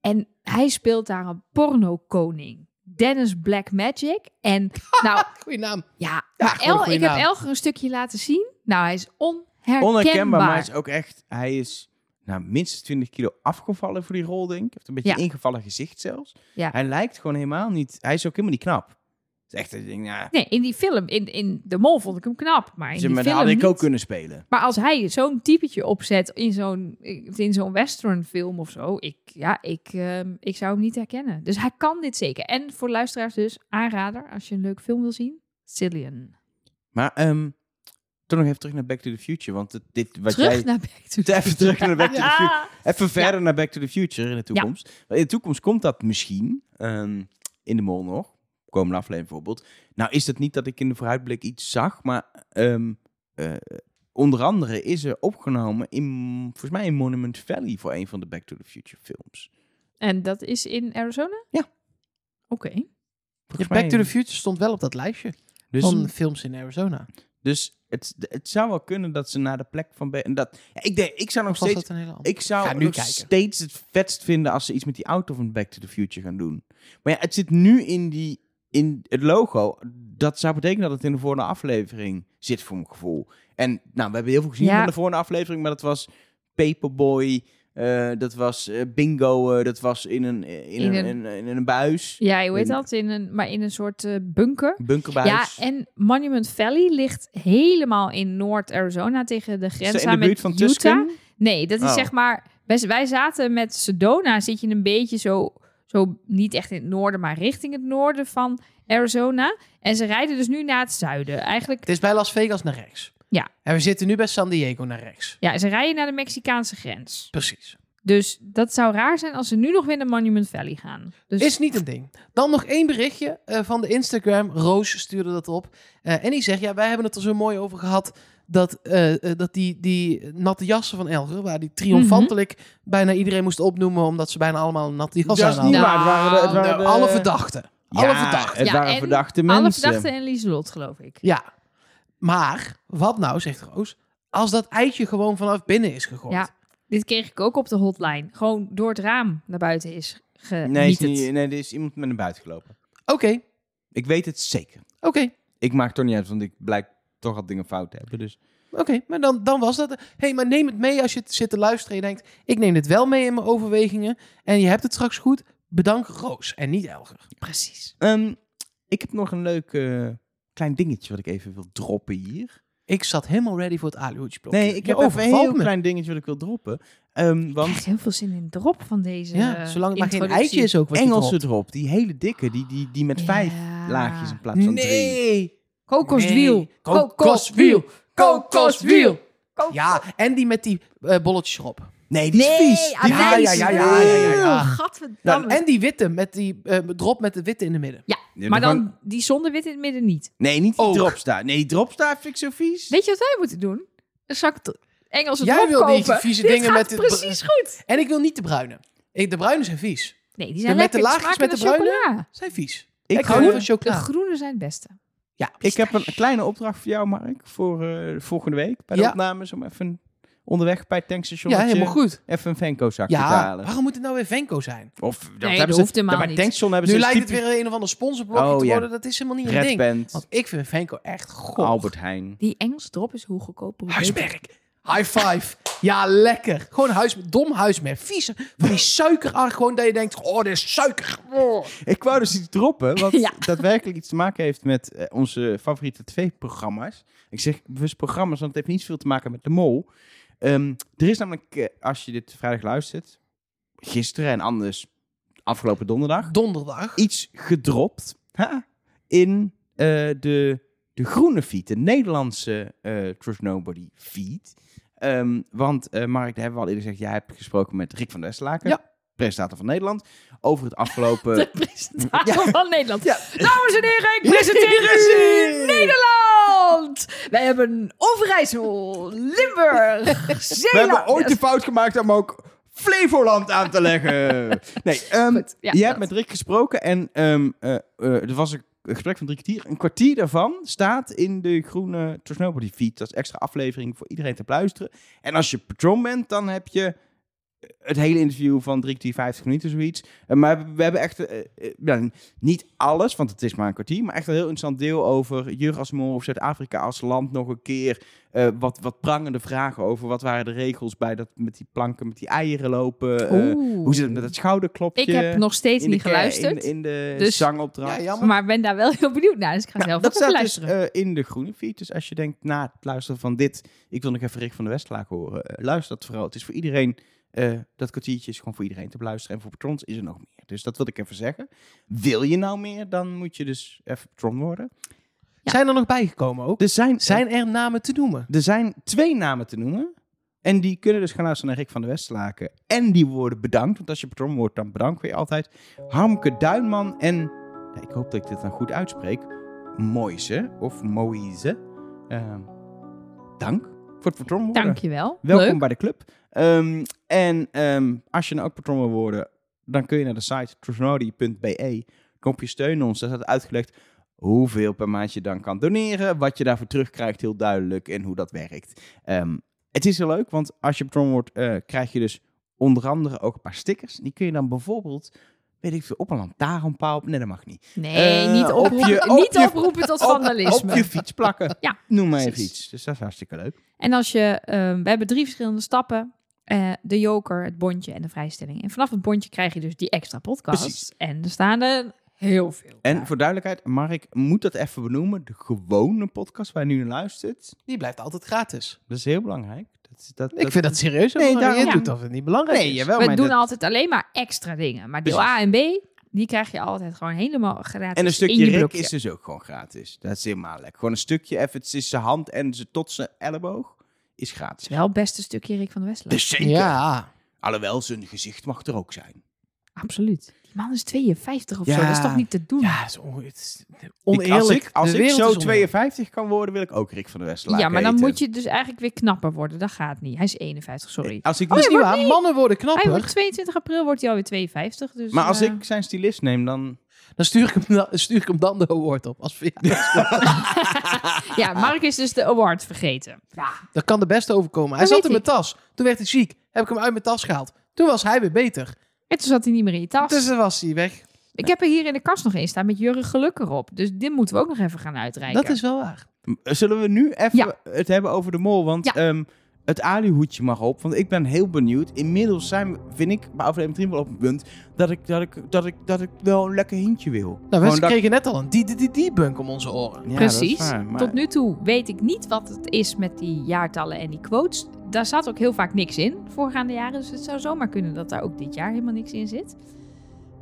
En hij speelt daar een porno-koning. Dennis Black Magic. En nou, Goeie naam. ja, Ja, maar gewoon een El, goede ik heb. Elger een stukje laten zien. Nou, hij is onherkenbaar. onherkenbaar, maar hij is ook echt... Hij is nou, minstens 20 kilo afgevallen voor die rol, denk ik. Heeft een beetje Ja. ingevallen gezicht zelfs. Ja. Hij lijkt gewoon helemaal niet... Hij is ook helemaal niet knap. Is echt een ding, ja... Nee, in die film, in, in De Mol vond ik hem knap. Maar in die film had ik niet. ook kunnen spelen. Maar als hij zo'n typetje opzet in zo'n, in zo'n westernfilm of zo, ik, ja, ik, ehm, ik zou hem niet herkennen. Dus hij kan dit zeker. En voor luisteraars dus, aanrader, als je een leuk film wil zien, Cillian. Maar ehm toch nog even terug naar Back to the Future. Want dit wat Terug jij... naar Back to the Even terug naar Back to the Future. Ja. Even verder naar Back to the Future in de toekomst. In de toekomst komt dat misschien ehm, in de mol nog. Komende aflevering bijvoorbeeld. Nou is het niet dat ik in de vooruitblik iets zag, maar ehm, eh, onder andere is er opgenomen in, volgens mij in Monument Valley voor een van de Back to the Future films. En dat is in Arizona? Ja. Oké. Back to the Future stond wel op dat lijstje dus, van films in Arizona. dus het, het zou wel kunnen dat ze naar de plek van... En dat, ja, ik, denk, ik zou nog steeds... Ik zou nog kijken. steeds het vetst vinden als ze iets met die auto van Back to the Future gaan doen. Maar ja, het zit nu in, die, in het logo. Dat zou betekenen dat het in de volgende aflevering zit, voor mijn gevoel. En nou, we hebben heel veel gezien Ja. van de volgende aflevering, maar dat was Paperboy, eh, dat was eh, bingo, eh, dat was in een, in, In een, een- in, in een buis. Ja, hoe heet In- dat? In een, maar in een soort bunker. Bunkerbuis. Ja, en Monument Valley ligt helemaal in Noord-Arizona tegen de grens aan de buurt met van Utah. Tusken? Nee, dat is Oh. zeg maar... Wij, wij zaten met Sedona, zit je een beetje zo, zo... Niet echt in het noorden, maar richting het noorden van Arizona. En ze rijden dus nu naar het zuiden. Eigenlijk, Het is bij Las Vegas naar rechts. Ja. En we zitten nu bij San Diego naar rechts. ja, ze rijden naar de Mexicaanse grens. Precies. Dus dat zou raar zijn als ze nu nog weer naar Monument Valley gaan. Dus Is niet een ding. Dan nog één berichtje eh, van de Instagram. Roos stuurde dat op. Eh, en die zegt, ja, wij hebben het er zo mooi over gehad... dat, eh, eh, dat die, die natte jassen van Elger... waar die triomfantelijk bijna iedereen moest opnoemen... omdat ze bijna allemaal een natte jas Dat is aan niet hadden. waar. Het waren de, het waren de- alle verdachten. Ja, alle verdachten. Het Ja, waren en verdachte alle mensen. verdachten en Lieselot, geloof ik. Ja. Maar, wat nou, zegt Roos... als dat eitje gewoon vanaf binnen is gegooid... Ja. Dit kreeg ik ook op de hotline. Gewoon door het raam naar buiten is geniet Nee, is het. niet, nee, er is iemand met naar buiten gelopen. Oké, Ik weet het zeker. oké. Ik maak toch niet uit, want ik blijk toch al dingen fout hebben. Dus Oké, maar dan, dan was dat. hey, maar neem het mee als je het zit te luisteren en je denkt... ik neem dit wel mee in mijn overwegingen... en je hebt het straks goed. Bedank Roos en niet Elger. Precies. Ehm, ik heb nog een leuk eh, klein dingetje wat ik even wil droppen hier. Ik zat helemaal ready voor het aluhoedje blokje. Nee, ik heb even een heel me. klein dingetje wat ik wil droppen. Ehm, Ik want krijg heel veel zin in de drop van deze Ja, eh, zolang het maar geen eitje is ook wat Engelse drop, die hele dikke, die, die, die met vijf laagjes in plaats van drie. Nee. Kokoswiel. Nee. Kokoswiel. Kokoswiel. Ja, en die met die eh, bolletjes erop. Nee, die is Nee, vies. Die ja, ja, ja, ja, ja, ja, ja. Gadverdamme. Nou, en die witte met die eh, drop met de witte in de midden. Ja, Ja, maar dan- dan die zonder wit in het midden niet. Nee, niet die Ook. dropstar. Nee, die dropstar vind ik zo vies. Weet je wat wij moeten doen? Een zak t- Engelse Jij drop wil die kopen. vieze Dit dingen gaat met dit- precies goed. En ik wil niet de bruine. Ik, de bruine zijn vies. Nee, die zijn met de lekker. Laagjes smaken met de naar bruine? chocola. Zijn vies. Ik, Ik hou niet van De chocola. groene zijn het beste. Ja. ik heb een kleine opdracht voor jou, Mark, voor eh, volgende week bij de Ja. opnames. Om even onderweg bij het tankstation Ja, helemaal goed. even een Venko-zakje te Ja, halen. waarom moet het nou weer Venko zijn? Of dat dat hebben hoeft ze, helemaal bij niet. het tankstation hebben Nu ze lijkt het typisch weer een of ander sponsorblokje Oh, te ja. worden. Dat is helemaal niet een ding. Band, Want ik vind Venko echt goh. Albert Heijn. Die Engelse drop is hoe beter. Huismerk. High five. Ja, lekker. Gewoon huis, dom huismerk. Vieze. Van die suikerachtig. Gewoon dat je denkt, oh, dit is suiker. Oh. Ik wou dus iets droppen, wat Ja. daadwerkelijk iets te maken heeft met eh, onze favoriete tv-programma's. Ik zeg bewust programma's, want het heeft niet veel te maken met de mol. Ehm, er is namelijk, eh, als je dit vrijdag luistert, gisteren en anders afgelopen donderdag, Donderdag. iets gedropt ha, in eh, de, de groene feed, de Nederlandse Trust Nobody feed. Ehm, want eh, Mark, daar hebben we al eerder gezegd, jij hebt gesproken met Rick van der Ja. presentator van Nederland, over het afgelopen... De presentator van Nederland. Ja. Dames en heren, ik presenteer u Nederland. Wij hebben Overijssel, Limburg, We Zeeland. hebben ooit de fout gemaakt om ook Flevoland aan te leggen. Nee, ehm, Goed, ja, je hebt met Rick gesproken en eh, er was een gesprek van drie kwartier. Een kwartier daarvan staat in de groene Trust Nobody feed. Dat is extra aflevering voor iedereen te luisteren. En als je patron bent, dan heb je het hele interview van drie kwartier, 50 minuten, zoiets. Eh, maar we hebben echt, eh, eh, ja, niet alles, want het is maar een kwartier, maar echt een heel interessant deel over Jurasmol of Zuid-Afrika als land nog een keer. Eh, wat, wat prangende vragen over wat waren de regels bij dat met die planken, met die eieren lopen. eh, hoe zit het met het schouderklopje? Ik heb nog steeds niet geluisterd. In, in de Dus- zangopdracht. Ja, maar ben daar wel heel benieuwd naar. Dus ik ga Nou, zelf dat ook even staat dus luisteren. eh, in de groene feed. Dus als je denkt, na het luisteren van dit, ik wil nog even Rick van de Westlaak horen. luister dat vooral. Het is voor iedereen, eh, dat kwartiertje is gewoon voor iedereen te beluisteren. En voor patrons is er nog meer. Dus dat wil ik even zeggen. Wil je nou meer, dan moet je dus even patron worden. Zijn er nog bijgekomen ook? Er zijn, Zijn er namen te noemen? er zijn twee namen te noemen. En die kunnen dus gaan luisteren naar Rick van de Westlaken. En die worden bedankt. Want als je patron wordt, dan bedanken we je altijd. Harmke Duinman en, ja, ik hoop dat ik dit dan goed uitspreek, Moise of Moïse. Ehm, dank voor het patron worden. Dankjewel. Welkom Leuk. bij de club. Ehm, en ehm, als je nou ook patron wil worden, dan kun je naar de site trustnody.be. Knopje steun ons. Daar staat uitgelegd hoeveel per maand je dan kan doneren. Wat je daarvoor terugkrijgt, heel duidelijk. En hoe dat werkt. Ehm, het is heel leuk, want als je patron wordt, eh, krijg je dus onder andere ook een paar stickers. Die kun je dan bijvoorbeeld, weet ik veel, op een lantaarnpaal. Nee, dat mag niet. Nee, Eh, niet, op oproepen, je- op niet je- oproepen tot vandalisme. Op je fiets plakken. Ja, Noem maar even precies. iets. Dus dat is hartstikke leuk. En als je, ehm, we hebben drie verschillende stappen. eh, de joker, het bondje en de vrijstelling. En vanaf het bondje krijg je dus die extra podcast. En er staan er heel veel. En voor duidelijkheid, Mark moet dat even benoemen. De gewone podcast waar je nu naar luistert, Die blijft altijd gratis. dat is heel belangrijk. Dat, is- dat, Ik vind dat serieus. Nee, daarom- je doet of het niet belangrijk Nee, is. jawel, We doen dat- altijd alleen maar extra dingen. Maar deel Precies. A en B, die krijg je altijd gewoon helemaal gratis En een in stukje je Rick is dus ook gewoon gratis. Dat is helemaal lekker. Gewoon een stukje even tussen zijn hand en zijn tot zijn elleboog is gratis. Wel het beste stukje Rick van de Westland. Dus zeker. Ja. Alhoewel, zijn gezicht mag er ook zijn. Absoluut. Man is 52 of Ja. zo. Dat is toch niet te doen? Ja, het is on- het is Ik- oneerlijk. als ik, als zo is oneerlijk. 52 kan worden, wil ik ook Rick van de West Ja, maar dan moet je dus eigenlijk weer knapper worden. Dat gaat niet. Hij is 51, sorry. Als ik Oh, dat niet- waar. Mannen worden Hij knapper. wordt 22 april wordt hij alweer 52. Dus, maar als eh, ik zijn stylist neem, dan... Dan stuur ik hem, dan, stuur ik hem dan de award op. Als, ja, Ja, Mark is dus de award vergeten. Ja, dat kan de beste overkomen. Hij Dat zat in mijn tas. Toen werd hij ziek. Heb ik hem uit mijn tas gehaald. Toen was hij weer beter. En toen zat hij niet meer in je tas. Dus dan was hij weg. Ik heb er hier in de kast nog één staan met Jurgen Geluk erop. Dus dit moeten we ook nog even gaan uitreiken. Dat is wel waar. Zullen we nu even Ja. het hebben over de mol? Want Ja. ehm, het alihoedje mag op. Want ik ben heel benieuwd. Inmiddels zijn, vind ik, bij aflevering 3 wel op een punt... Dat ik, dat, ik, dat, ik, dat ik wel een lekker hintje wil. Nou, we kregen net al een die, die, die, die bunk om onze oren. Ja, Precies. waar, maar- Tot nu toe weet ik niet wat het is met die jaartallen en die quotes. Daar zat ook heel vaak niks in voorgaande jaren. Dus het zou zomaar kunnen dat daar ook dit jaar helemaal niks in zit.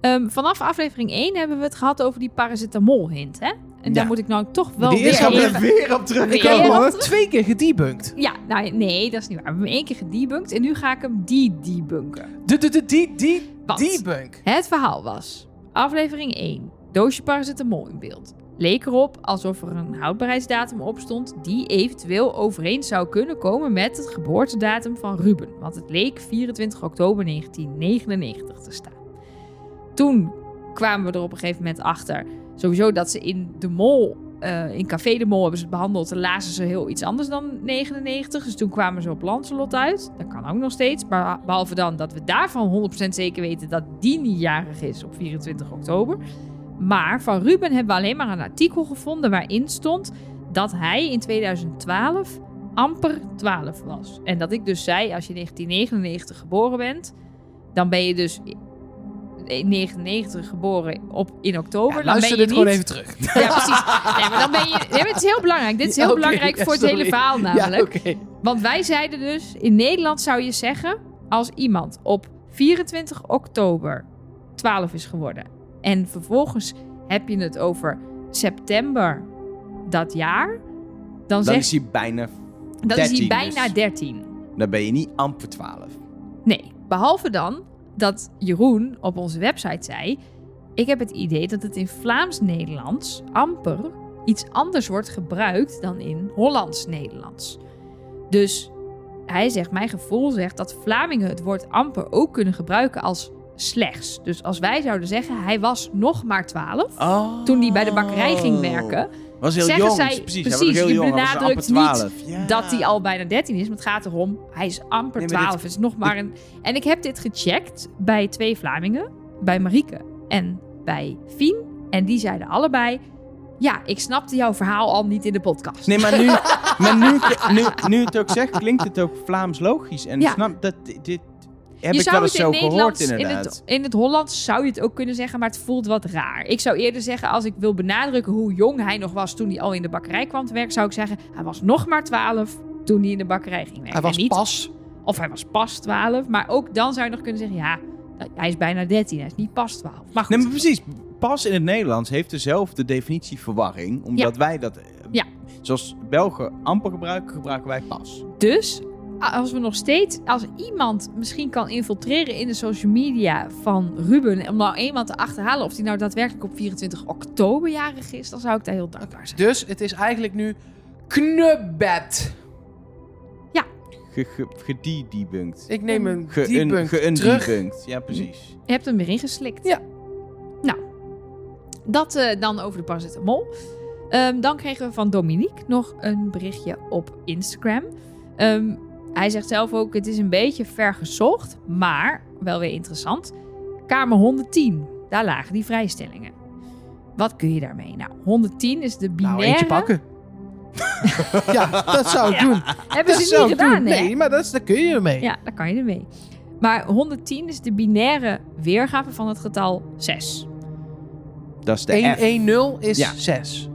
Ehm, vanaf aflevering 1 hebben we het gehad over die paracetamol hint. Hè? En daar Ja. moet ik nou toch wel Die weer is gaan we even... weer op Weer terugkomen. op Twee keer gedebunked. Ja, nou nee, dat is niet waar. We hebben hem één keer gedebunked en nu ga ik hem de-debunken. De, de, de, die, die, Want debunk. het verhaal was, aflevering 1, doosje paracetamol in beeld. Leek erop alsof er een houdbaarheidsdatum op stond die eventueel overeen zou kunnen komen met het geboortedatum van Ruben. Want het leek 24 oktober 1999 te staan. Toen kwamen we er op een gegeven moment achter, sowieso dat ze in de mol, eh, in Café de Mol hebben ze het behandeld, en lazen ze heel iets anders dan 99. Dus toen kwamen ze op Lancelot uit. Dat kan ook nog steeds, maar behalve dan dat we daarvan 100% zeker weten dat die niet jarig is op 24 oktober. Maar van Ruben hebben we alleen maar een artikel gevonden waarin stond dat hij in 2012 amper 12 was. En dat ik dus zei, als je 1999 geboren bent, dan ben je dus in 99 geboren op, in oktober. Ja, dan ben je dit gewoon niet- even terug. Ja, precies. Nee, maar dan ben je... Nee, maar het is heel belangrijk. Dit is heel belangrijk voor het hele verhaal namelijk. Ja. Want wij zeiden dus, in Nederland zou je zeggen, als iemand op 24 oktober 12 is geworden en vervolgens heb je het over september dat jaar, dan, Dan zeg, is hij bijna... dan is 13 hij bijna dus. 13. Dan ben je niet amper 12. Nee, behalve dan dat Jeroen op onze website zei: Ik heb het idee dat het in Vlaams-Nederlands amper iets anders wordt gebruikt dan in Hollands-Nederlands. Dus hij zegt: Mijn gevoel zegt dat Vlamingen het woord amper ook kunnen gebruiken als slechts. Dus als wij zouden zeggen: Hij was nog maar 12. Oh. Toen hij bij de bakkerij ging werken, Was heel Zeggen jong. zij- precies, precies, heel je jong. benadrukt amper 12. Ja. dat hij al bijna 13 is. Maar het gaat erom, hij is amper Nee, maar 12. dit- is nog maar een... En ik heb dit gecheckt bij twee Vlamingen. Bij Marieke en bij Fien. En die zeiden allebei... Ja, ik snapte jouw verhaal al niet in de podcast. Nee, maar nu, maar nu, nu, nu het ook zegt, klinkt het ook Vlaams logisch. En Ja. snap dat dit heb je ik wel zou eens zo in gehoord in het, in het Hollands zou je het ook kunnen zeggen, maar het voelt wat raar. Ik zou eerder zeggen, als ik wil benadrukken hoe jong hij nog was toen hij al in de bakkerij kwam te werken, zou ik zeggen, hij was nog maar 12 toen hij in de bakkerij ging werken. Hij was niet, pas. Of hij was pas 12, maar ook dan zou je nog kunnen zeggen, ja, hij is bijna 13, hij is niet pas 12. Maar goed, Nee, maar precies. Pas in het Nederlands heeft dezelfde definitie verwarring. Omdat wij dat... eh, Ja. Zoals Belgen amper gebruiken, gebruiken wij pas. Dus als we nog steeds, als iemand misschien kan infiltreren in de social media van Ruben, om nou eenmaal te achterhalen of hij nou daadwerkelijk op 24 oktober jarig is, dan zou ik daar heel dankbaar zijn. Dus het is eigenlijk nu knubbed. Ge, ge, gedebunkt. Ik neem een Ge, debunk ge terug. Ja, precies. Je hebt hem weer ingeslikt. Ja. Nou, dat eh, dan over de paracetamol. Ehm, dan kregen we van Dominique nog een berichtje op Instagram. Ehm, hij zegt zelf ook, het is een beetje ver gezocht, maar wel weer interessant. Kamer 110, daar lagen die vrijstellingen. Wat kun je daarmee? Nou, 110 is de Nou, binaire... eentje pakken. Ja, dat zou ik doen. Hebben Dat ze niet gedaan? Nee, maar dat is, daar kun je ermee. Ja, daar kan je ermee. Maar 110 is de binaire weergave van het getal 6. Dat is de F. 110 is Ja. 6.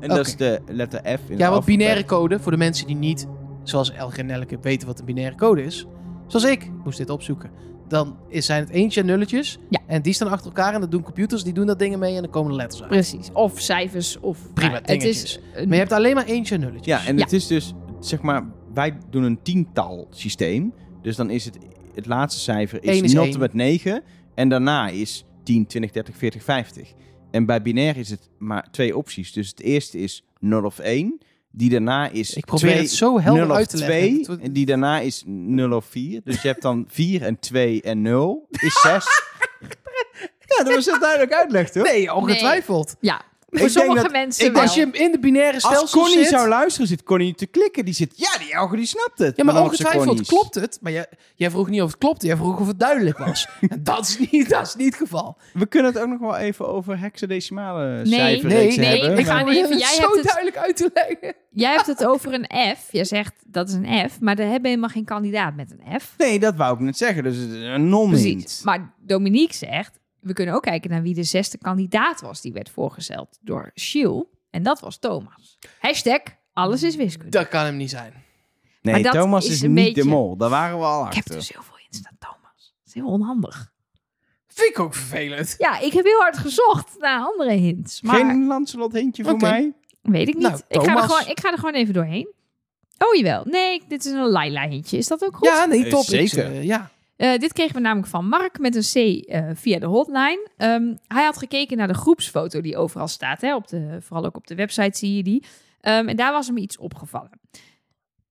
En dat is de letter F in Ja, want alfabet. binaire code, voor de mensen die niet, zoals Elge en Nelleke, weten wat een binaire code is. Zoals ik, moest dit opzoeken. Dan is, zijn het eentjes en nulletjes. Ja. En die staan achter elkaar en dat doen computers, die doen dat dingen mee en dan komen de letters uit. Precies. Of cijfers of... Prima, Nou, het is Maar je hebt alleen maar eentjes en nulletjes. Ja, en Ja. het is dus, zeg maar, wij doen een tiental systeem. Dus dan is het, het laatste cijfer is, is 0 één. tot met 9. En daarna is 10, 20, 30, 40, 50. En bij binair is het maar twee opties. Dus het eerste is 0 of 1. Die daarna is Ik probeer 2, het zo helder 0 of uit te leggen. 2. Het wordt- En die daarna is 0 of 4. Dus je hebt dan 4 en 2 en 0 is 6. ja, dat was heel duidelijk uitleg, toch? Nee, ongetwijfeld. Ja, voor denk sommige dat- mensen ik- wel. Als je in de binaire stelsel Als Connie zit... zou luisteren, zit Connie te klikken. Die zit, ja, die Elge die snapt het. Ja, maar ongetwijfeld klopt het. Maar jij, jij vroeg niet of het klopte, jij vroeg of het duidelijk was. en dat is, niet, dat is niet het geval. We kunnen het ook nog wel even over hexadecimale Nee, cijferreeksen nee, hebben. ik ga maar- niet even- het jij zo hebt het- duidelijk uit te leggen. Jij hebt het over een F. Je zegt dat is een F, maar daar hebben we helemaal geen kandidaat met een F. Nee, dat wou ik net zeggen. Dus het een non-hint. Precies. Maar Dominique zegt, we kunnen ook kijken naar wie de zesde kandidaat was. Die werd voorgesteld door Shiel. En dat was Thomas. Hashtag, alles is wiskunde. Dat kan hem niet zijn. Nee, Maar Thomas is niet beetje- de mol. Daar waren we al Ik heb achter. dus heel veel in staan, Thomas. Dat is heel onhandig. Vind ik ook vervelend. Ja, ik heb heel hard gezocht naar andere hints. Maar Geen Lancelot hintje voor Oké. mij? weet ik niet. Nou, ik, ga er gewoon, ik ga er gewoon even doorheen. Oh jawel. Nee, dit is een Laila hintje. Is dat ook goed? Ja, nee, top. Ik, zeker. eh, ja. Eh, dit kregen we namelijk van Mark met een C eh, via de hotline. Ehm, hij had gekeken naar de groepsfoto die overal staat. Hè, op de, vooral ook op de website zie je die. Ehm, en daar was hem iets opgevallen.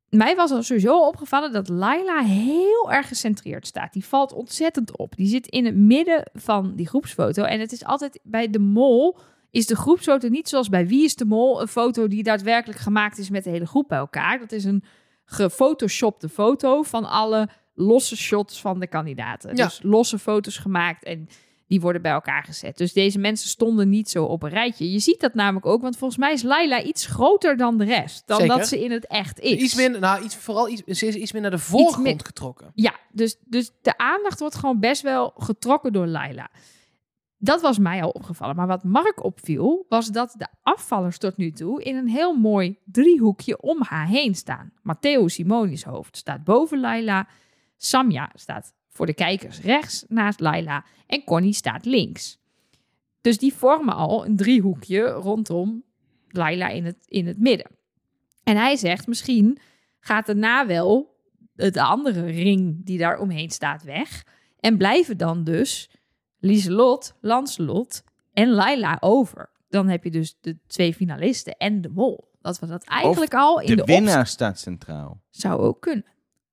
Mij was er sowieso opgevallen dat Laila heel erg gecentreerd staat. Die valt ontzettend op. Die zit in het midden van die groepsfoto. En het is altijd bij de mol is de groepsfoto niet zoals bij Wie is de Mol... een foto die daadwerkelijk gemaakt is met de hele groep bij elkaar. Dat is een gefotoshopte foto van alle losse shots van de kandidaten. Ja. Dus losse foto's gemaakt en die worden bij elkaar gezet. Dus deze mensen stonden niet zo op een rijtje. Je ziet dat namelijk ook, want volgens mij is Laila iets groter dan de rest. Dan Zeker. dat ze in het echt is. Iets minder, nou, iets, vooral iets, ze is iets meer naar de voorgrond min- getrokken. Ja, dus, dus de aandacht wordt gewoon best wel getrokken door Laila. Dat was mij al opgevallen. Maar wat Mark opviel, was dat de afvallers tot nu toe in een heel mooi driehoekje om haar heen staan. Matteo Simoni's hoofd staat boven Laila. Samja staat voor de kijkers rechts naast Laila. En Connie staat links. Dus die vormen al een driehoekje rondom Laila in het, in het midden. En hij zegt, misschien gaat daarna wel de andere ring die daar omheen staat weg. En blijven dan dus Lieselot, Lancelot en Laila over. Dan heb je dus de twee finalisten en de mol. Dat we dat eigenlijk al in De, de, winnaar staat centraal. zou ook kunnen.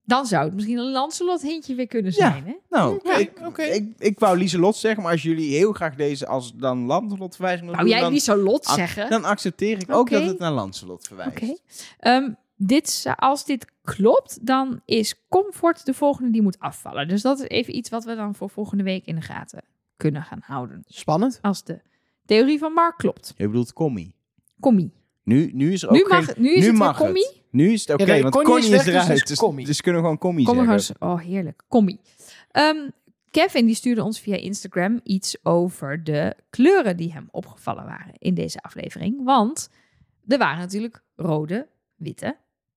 Dan zou het misschien een Lancelot hintje weer kunnen Ja. zijn, hè? Nou, Oké, ik, ik, ik wou Lieselot zeggen, maar als jullie heel graag deze als dan Lancelot verwijzen Wou doen, jij dan, Lieselot zeggen? dan accepteer ik ook dat het naar Lancelot verwijst. Oké. Ehm, dit, als dit klopt, dan is Comfort de volgende die moet afvallen. Dus dat is even iets wat we dan voor volgende week in de gaten kunnen gaan houden. Spannend. Als de theorie van Mark klopt. Je bedoelt Commie. Commie. Nu, nu is er ook Nu mag, geen... nu is het weer mag Commie. het. Nu is het oké, Ja, want Connie is is, weg, dus eruit. het Dus, Commie. dus kunnen we gewoon Commie Kom zeggen. Oh, heerlijk. Commie. Ehm, Kevin die stuurde ons via Instagram iets over de kleuren die hem opgevallen waren in deze aflevering. Want er waren natuurlijk rode, witte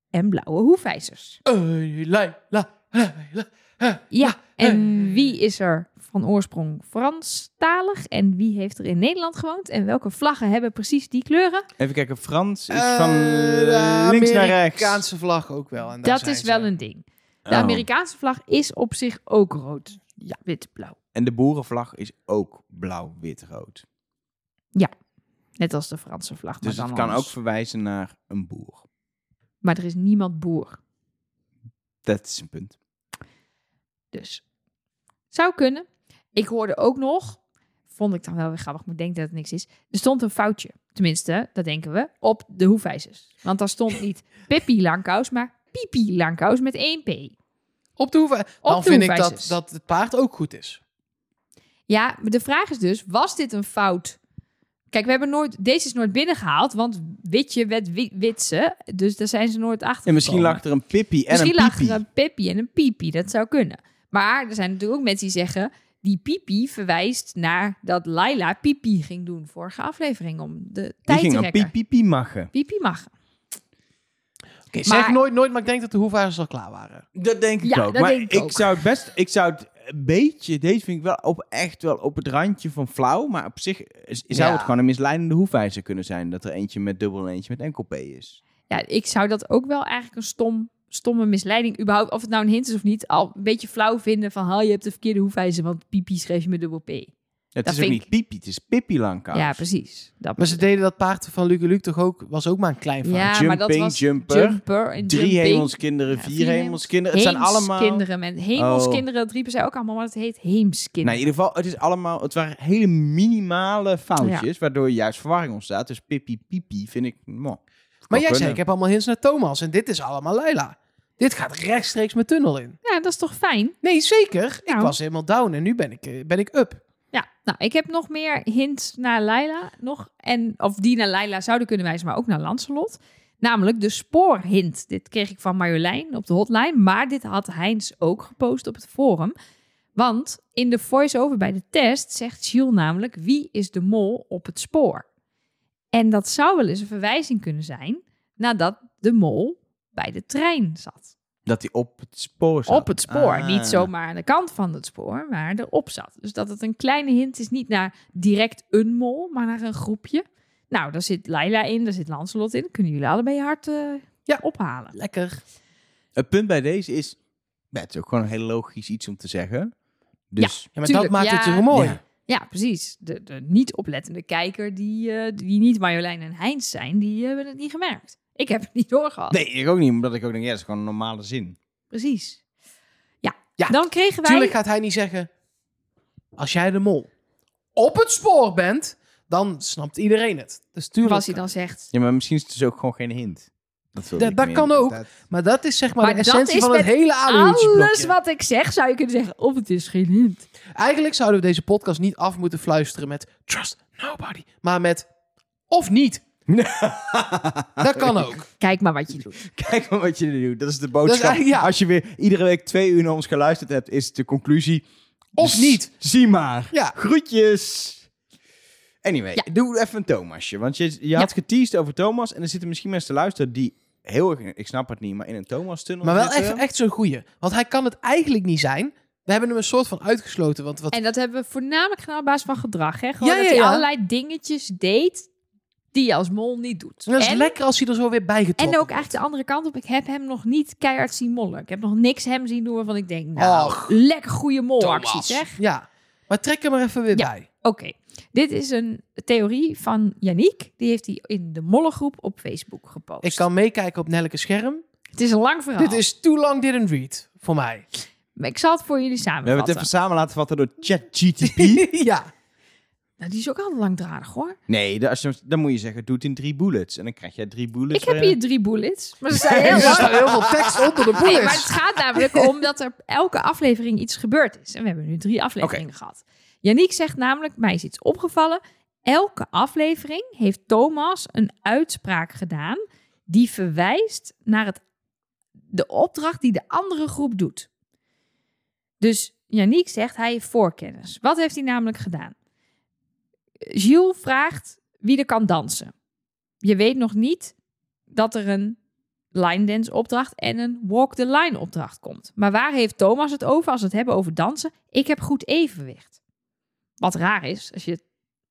en blauwe hoefijzers. La, la, la, la. Ja, en wie is er van oorsprong Franstalig en wie heeft er in Nederland gewoond? En welke vlaggen hebben precies die kleuren? Even kijken, Frans is Eh, van de links naar rechts. Amerikaanse vlag ook wel. En Dat is ze. wel een ding. De Oh. Amerikaanse vlag is op zich ook rood. Ja, wit, blauw. En de boerenvlag is ook blauw, wit, rood. Net als de Franse vlag. maar Dus dan het kan ook verwijzen naar een boer. Maar er is niemand boer. Dat is een punt. Dus zou kunnen. Ik hoorde ook nog, vond ik dan wel weer grappig, maar ik denk dat het niks is. Er stond een foutje, tenminste, dat denken we, op de hoefijzers. Want daar stond niet Pippi Langkous, maar Pipi Langkous met één P. Op de hoeve. Dan de vind ik dat, dat het paard ook goed is. Ja, maar de vraag is dus, was dit een fout Kijk, we hebben nooit, deze is nooit binnengehaald, want witje werd wi- witse. Dus daar zijn ze nooit achter. En misschien lag er een Pippi en Misschien een lag Pipi. er een Pippi en een Pipi. Dat zou kunnen. Maar er zijn natuurlijk ook mensen die zeggen... die Pipi verwijst naar dat Laila Pipi ging doen vorige aflevering... om de Die tijd ging te een rekken. Pipi machen. Pipi mag. Oké, zeg Maar- nooit, nooit, maar ik denk dat de hoefijzers al klaar waren. Dat denk ik Ja, ook. dat maar denk ik ik ook. zou het best, ik zou het een beetje, deze vind ik wel op, echt wel op het randje van flauw, maar op zich is- zou Ja. het gewoon een misleidende hoefijzer kunnen zijn, dat er eentje met dubbel en eentje met enkel P is. Ja, ik zou dat ook wel eigenlijk een stom, stomme misleiding... überhaupt, of het nou een hint is of niet... al een beetje flauw vinden van... "Ha, je hebt de verkeerde hoefijzer, want Pipi schreef je met dubbel P. Het Dat is ook niet Pipi, het is Pippi Langkous. Ja, precies. Dat Maar ze deden dat paard van Luke Luke toch ook, was ook maar een klein foutje. Ja, maar dat was jumper, Jumper en Drie hemelskinderen, Ja, vier hemelskinderen. Het zijn allemaal... Heemskinderen. Met hemelskinderen, dat riepen zij ook allemaal, maar het heet Nou, heemskinderen. in ieder geval, het is allemaal, het waren hele minimale foutjes, waardoor juist verwarring ontstaat. Dus Pippi, Pipi vind ik, mo, Maar jij zei, ik heb allemaal hints naar Thomas. En dit is allemaal Leila. Dit gaat rechtstreeks mijn tunnel in. Ja, dat is toch fijn? Nee, zeker. Ik Nou. was helemaal down en nu ben ik, eh, ben ik up. Ja, nou, ik heb nog meer hints naar Laila. Nog, en, of die naar Laila zouden kunnen wijzen, maar ook naar Lancelot. Namelijk de spoorhint. Dit kreeg ik van Marjolein op de hotline. Maar dit had Heinz ook gepost op het forum. Want in de voice-over bij de test zegt Gilles namelijk... wie is de mol op het spoor? En dat zou wel eens een verwijzing kunnen zijn... nadat de mol bij de trein zat. Dat hij op het spoor zat. Op het spoor. Ah. Niet zomaar aan de kant van het spoor, maar erop zat. Dus dat het een kleine hint is, niet naar direct een mol, maar naar een groepje. Nou, daar zit Laila in, daar zit Lancelot in. Kunnen jullie allebei hard eh, Ja. ophalen. Lekker. Het punt bij deze is, het is ook gewoon een heel logisch iets om te zeggen. Dus Ja, maar Tuurlijk, dat maakt ja. het zo mooi. Ja. Ja, precies. De, de niet oplettende kijker, die, eh, die niet Marjolein en Heinz zijn, die hebben het niet gemerkt. Ik heb het niet doorgehad. Nee, ik ook niet, omdat ik ook denk, ja, dat is gewoon een normale zin. Precies. Ja. Ja, dan kregen wij... Tuurlijk gaat hij niet zeggen... Als jij de mol op het spoor bent, dan snapt iedereen het. Dus tuurlijk. Als hij dan zegt... Ja, maar misschien is het dus ook gewoon geen hint. Dat, Dat- kan ook. Dat- Maar dat is zeg maar, Maar de essentie van het hele Alles aluhutje wat ik zeg, zou je kunnen zeggen, of het is geen hint. Eigenlijk zouden we deze podcast niet af moeten fluisteren met trust nobody, maar met of niet. Dat kan ook. Kijk maar wat je doet. Kijk maar wat je er doet. Dat is de boodschap. is eigenlijk- ja. Als je weer iedere week twee uur naar ons geluisterd hebt, is de conclusie... Of niet. Zie maar. Ja. Groetjes. Anyway, Ja. doe even een Thomasje. Want je, je had geteased over Thomas. En er zitten misschien mensen te luisteren die heel erg... Ik snap het niet, maar in een Thomas-tunnel Maar wel zitten. echt, echt zo'n goeie. Want hij kan het eigenlijk niet zijn. We hebben hem een soort van uitgesloten. Want wat, En dat hebben we voornamelijk gedaan op basis van gedrag. Hè? Gewoon Ja, dat ja, hij ja. allerlei dingetjes deed die je als mol niet doet. dat is en, lekker als hij er zo weer bij getrokken en ook wordt. eigenlijk de andere kant op. Ik heb hem nog niet keihard zien mollen. Ik heb nog niks hem zien doen waarvan ik denk, nou, Och, lekker goede molactie zeg. Ja, maar trek hem er even weer Ja. bij. Oké, dit is een theorie van Yannick. Die heeft hij in de mollengroep op Facebook gepost. Ik kan meekijken op Nelleke scherm. Het is een lang verhaal. Dit is too long didn't read voor mij. Maar ik zal het voor jullie We hebben samenvatten. het even samen laten vatten door ChatGTP. ja. Nou, die is ook altijd langdradig hoor. nee, dan, als je, dan moet je zeggen, doe het in drie bullets. En dan krijg je drie bullets. Ik heb hier drie bullets. Maar ze zijn heel Er lang. heel veel tekst onder de Nee, bullets. maar het gaat namelijk om dat er elke aflevering iets gebeurd is. En we hebben nu drie afleveringen gehad. Yannick zegt namelijk, mij is iets opgevallen. Elke aflevering heeft Thomas een uitspraak gedaan... die verwijst naar het, de opdracht die de andere groep doet. Dus Yannick zegt, hij heeft voorkennis. Wat heeft hij namelijk gedaan? Gilles vraagt wie er kan dansen. Je weet nog niet dat er een line dance opdracht en een walk the line opdracht komt. Maar waar heeft Thomas het over als we het hebben over dansen? Ik heb goed evenwicht. Wat raar is als je, het-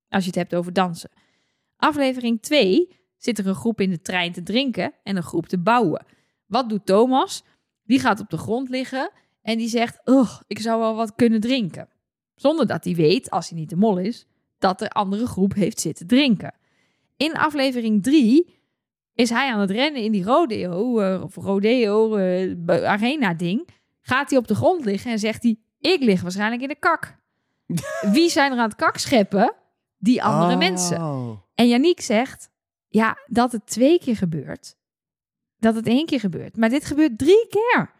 als je het hebt over dansen. Aflevering 2 zit er een groep in de trein te drinken en een groep te bouwen. Wat doet Thomas? Die gaat op de grond liggen en die zegt: Ugh, ik zou wel wat kunnen drinken. Zonder dat hij weet, als hij niet de mol is, dat de andere groep heeft zitten drinken. In aflevering 3 is hij aan het rennen in die rodeo, eh, of rodeo be- arena ding. Gaat hij op de grond liggen en zegt hij, ik lig waarschijnlijk in de kak. Wie zijn er aan het kak scheppen? Die andere Oh. mensen. En Yannick zegt, ja, dat het twee keer gebeurt. Dat het één keer gebeurt. Maar dit gebeurt drie keer.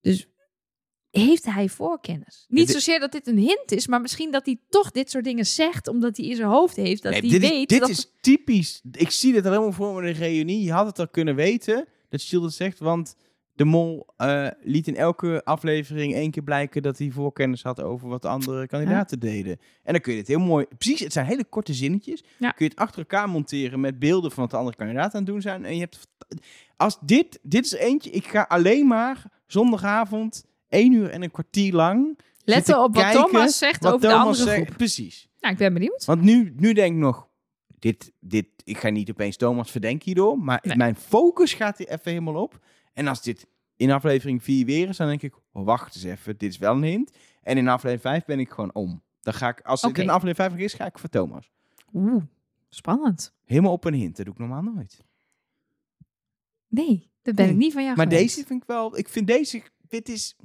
Dus heeft hij voorkennis? Niet zozeer dat dit een hint is, maar misschien dat hij toch dit soort dingen zegt, omdat hij in zijn hoofd heeft dat Nee, hij dit weet is, dit dat is typisch. Ik zie dit al helemaal voor me in een reunie. Je had het al kunnen weten dat Shield het zegt, want de mol eh, liet in elke aflevering één keer blijken dat hij voorkennis had over wat de andere kandidaten deden. En dan kun je het heel mooi, precies, het zijn hele korte zinnetjes. Ja. Kun je het achter elkaar monteren met beelden van wat de andere kandidaten aan het doen zijn. En je hebt, als dit, dit is eentje, ik ga alleen maar zondagavond één uur en een kwartier lang Letten op wat Thomas zegt wat over Thomas de andere zegt. groep. Precies. Nou, ik ben benieuwd. Want nu, nu denk ik nog, dit, dit, ik ga niet opeens Thomas verdenken hierdoor, maar Nee. mijn focus gaat hier even helemaal op. En als dit in aflevering 4 weer is, dan denk ik, oh, wacht eens even, dit is wel een hint. En in aflevering 5 ben ik gewoon om. Dan ga ik, als het in aflevering 5 is, ga ik voor Thomas. Oeh, spannend. Helemaal op een hint, dat doe ik normaal nooit. Nee, dat ben Nee. ik niet van jou maar deze vind ik wel, ik vind deze, dit is,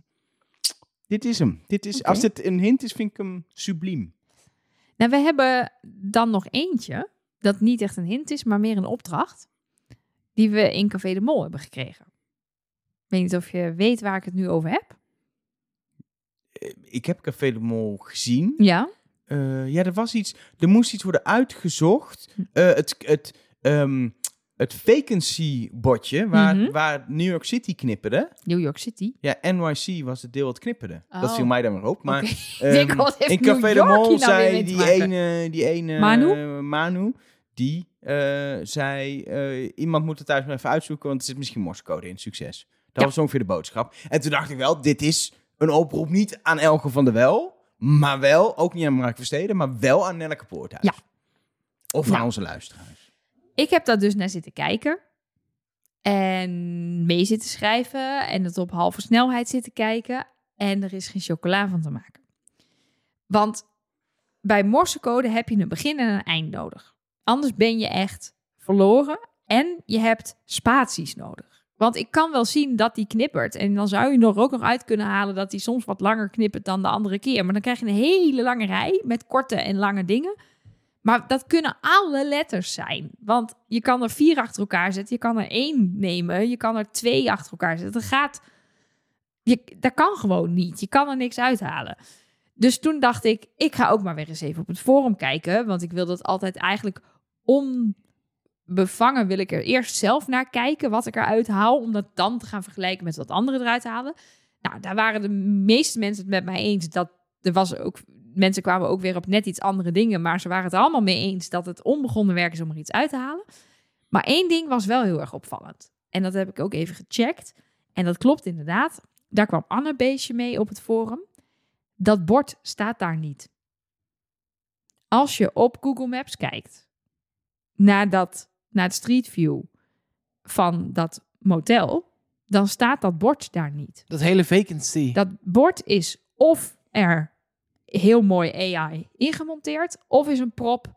dit is hem. Dit is. Als dit een hint is, vind ik hem subliem. Nou, we hebben dan nog eentje, dat niet echt een hint is, maar meer een opdracht, die we in Café de Mol hebben gekregen. Ik weet niet of je weet waar ik het nu over heb. Eh, Ik heb Café de Mol gezien. Ja. Eh, ja, er was iets. Er moest iets worden uitgezocht. Hm. Eh, het, het, ehm, het vacancy-bordje waar, Mhm. waar New York City knipperde. New York City. Ja, NYC was het deel wat knipperde. Dat Oh. viel mij dan weer op. Maar Oké. ehm, in New Café de York Mol nou zei die ene, die ene Manu? Manu, die zei, iemand moet het thuis maar even uitzoeken, want er zit misschien morsecode in. Succes. Dat was ongeveer de boodschap. En toen dacht ik wel, dit is een oproep niet aan Elge van der Wel, maar wel, ook niet aan Mark Versteden, maar wel aan Nelleke Poorthuis. Ja. Of aan Nou. onze luisteraars. Ik heb daar dus naar zitten kijken. En mee zitten schrijven. En het op halve snelheid zitten kijken. En er is geen chocola van te maken. Want bij morsecode heb je een begin en een eind nodig. Anders ben je echt verloren. En je hebt spaties nodig. Want ik kan wel zien dat die knippert. En dan zou je er ook nog uit kunnen halen dat die soms wat langer knippert dan de andere keer. Maar dan krijg je een hele lange rij met korte en lange dingen. Maar dat kunnen alle letters zijn. Want je kan er vier achter elkaar zetten. Je kan er één nemen. Je kan er twee achter elkaar zetten. Dat gaat... Je, dat kan gewoon niet. Je kan er niks uithalen. Dus toen dacht ik, ik ga ook maar weer eens even op het forum kijken. Want ik wil dat altijd eigenlijk onbevangen wil ik er eerst zelf naar kijken wat ik eruit haal. Om dat dan te gaan vergelijken met wat anderen eruit halen. Nou, daar waren de meeste mensen het met mij eens. Dat er was ook mensen kwamen ook weer op net iets andere dingen, maar ze waren het allemaal mee eens dat het onbegonnen werk is om er iets uit te halen. Maar één ding was wel heel erg opvallend. En dat heb ik ook even gecheckt. En dat klopt inderdaad. Daar kwam Anne Beestje mee op het forum. Dat bord staat daar niet. Als je op Google Maps kijkt naar, dat, naar het Street View van dat motel, dan staat dat bord daar niet. Dat hele vacancy. Dat bord is of er heel mooi AI ingemonteerd, of is een prop,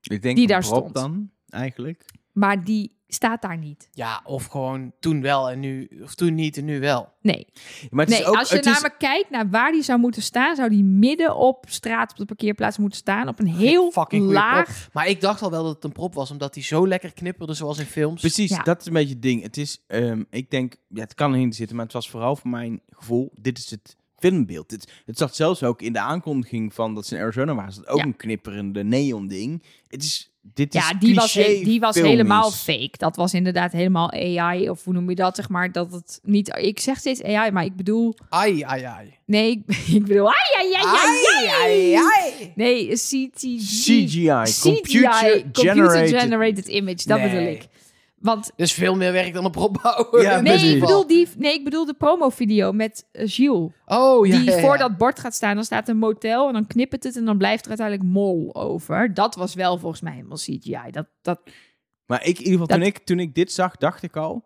Ik denk Die een daar prop stond. dan, eigenlijk. maar die staat daar niet. Ja, of gewoon toen wel en nu, of toen niet en nu wel. Nee, Maar het nee is ook, als je het is- namelijk kijkt naar waar die zou moeten staan, zou die midden op straat op de parkeerplaats moeten staan, op een heel Fucking laag. Maar ik dacht al wel dat het een prop was, omdat hij zo lekker knipperde zoals in films. Precies, Ja. dat is een beetje het ding. Het is, ehm, ik denk, ja, het kan erin zitten, maar het was vooral voor mijn gevoel, dit is het filmbeeld. Het, het zat zelfs ook in de aankondiging van dat ze in Arizona waren, ook Ja. een knipperende neon ding. Het is, dit Ja, is die was, die was helemaal fake. Dat was inderdaad helemaal AI, of hoe noem je dat, zeg maar, dat het niet... Ik zeg steeds AI, maar ik bedoel... Ai, ai, ai. Nee, ik, ik bedoel... Ai, ai, ai, ai, ai. Nee, CGI. CGI, computer generated. generated image, dat Nee. bedoel ik. Want Dus veel meer werk dan een prop bouwen. Ja, nee, ik bedoel, die, nee, ik bedoel de promovideo met uh, Gilles. Oh, ja, die ja, ja. voor dat bord gaat staan. Dan staat een motel en dan knippert het en dan blijft er uiteindelijk mol over. Dat was wel volgens mij helemaal CGI. Dat, dat, Maar ik, in ieder geval, Dat- toen, ik, toen ik dit zag, dacht ik al...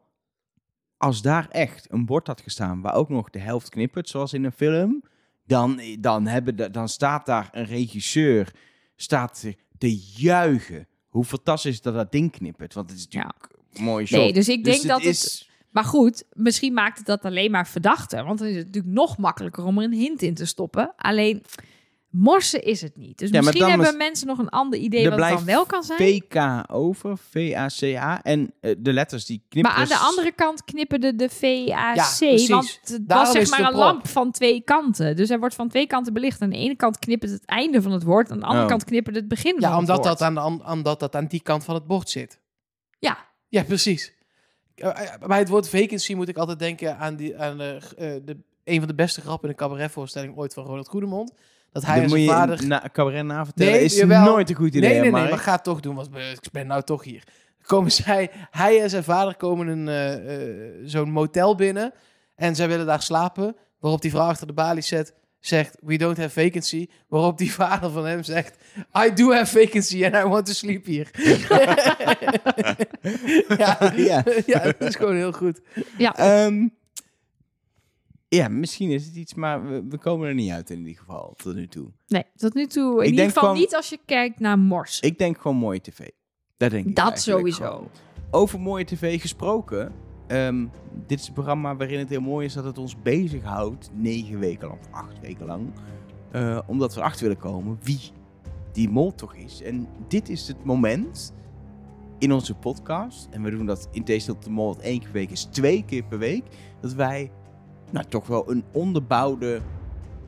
Als daar echt een bord had gestaan waar ook nog de helft knippert, zoals in een film... Dan, dan, hebben de, dan staat daar een regisseur staat te juichen. Hoe fantastisch dat dat ding knippert. Want het is natuurlijk een mooie shot. nee, dus ik denk het dat het... is... Maar goed, misschien maakt het dat alleen maar verdachter. Want dan is het natuurlijk nog makkelijker om er een hint in te stoppen. Alleen, Morsen is het niet. Dus Ja, misschien hebben is- mensen nog een ander idee Er wat het dan wel kan zijn. VK over, V-A-C-A. En eh, de letters die knippen. Maar aan de andere kant knipperde de VAC. want het Daarom was zeg maar een prop. lamp van twee kanten. Dus hij wordt van twee kanten belicht. Aan de ene kant knippert het einde van het woord. Aan de andere Oh. kant knippert het begin van Ja, het omdat woord. dat, aan, de omdat dat aan die kant van het bord zit. Ja, Ja, precies. Eh, eh, Bij het woord vacancy moet ik altijd denken aan, die, aan de, eh, de, een van de beste grappen in een cabaretvoorstelling ooit van Ronald Goedemond. Dat hij en zijn vader... na, cabaret na vertellen. Nee, is jawel. nooit een goed idee, nee, nee, nee, maar ga het toch doen, want ik ben nou toch hier. Komen zij, hij en zijn vader komen een, zo'n motel binnen en zij willen daar slapen. Waarop die vrouw achter de balie zet, zegt, we don't have vacancy. Waarop die vader van hem zegt, I do have vacancy and I want to sleep here. ja, Ja. ja, dat is gewoon heel goed. Ehm, ja, misschien is het iets, maar we, we komen er niet uit in ieder geval, tot nu toe. nee, tot nu toe. In Ik ieder geval gewoon- niet als je kijkt naar Mors. Ik denk gewoon mooie tv. Dat denk ik Dat sowieso. gewoon. Over mooie tv gesproken. Ehm, dit is een programma waarin het heel mooi is dat het ons bezighoudt. Negen weken lang, of acht weken lang. eh, omdat we erachter willen komen wie die mol toch is. En dit is het moment in onze podcast. En we doen dat in tegenstelling tot de mol één keer per week is. Twee keer per week. Dat wij nou toch wel een onderbouwde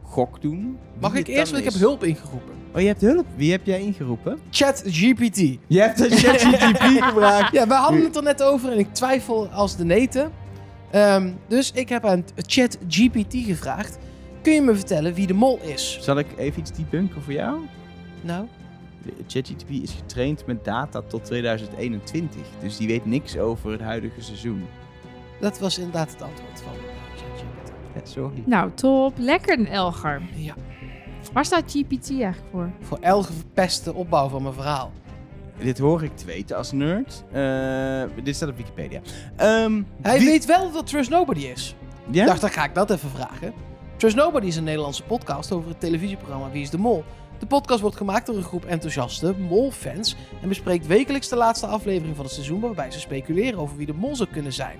gok doen. Mag ik eerst, want ik heb hulp ingeroepen. Oh, je hebt hulp. Wie heb jij ingeroepen? Chat GPT. Je hebt een ChatGPT gebruikt. Ja, we hadden het er net over en ik twijfel als de neten. Ehm, dus ik heb aan Chat GPT gevraagd. Kun je me vertellen wie de mol is? Zal ik even iets debunken voor jou? Nou, ChatGPT is getraind met data tot 2021. Dus die weet niks over het huidige seizoen. dat was inderdaad het antwoord van ChatGPT. Ja, sorry. Nou, top. Lekker, Elger. Ja, Waar staat GPT eigenlijk voor? voor elke verpeste opbouw van mijn verhaal. Dit hoor ik te weten als nerd. Eh, dit staat op Wikipedia. Ehm, Hij wie- weet wel dat Trust Nobody is. Ja? Ik dacht, dan ga ik dat even vragen. Trust Nobody is een Nederlandse podcast over het televisieprogramma Wie is de Mol. De podcast wordt gemaakt door een groep enthousiaste mol-fans en bespreekt wekelijks de laatste aflevering van het seizoen waarbij ze speculeren over wie de mol zou kunnen zijn.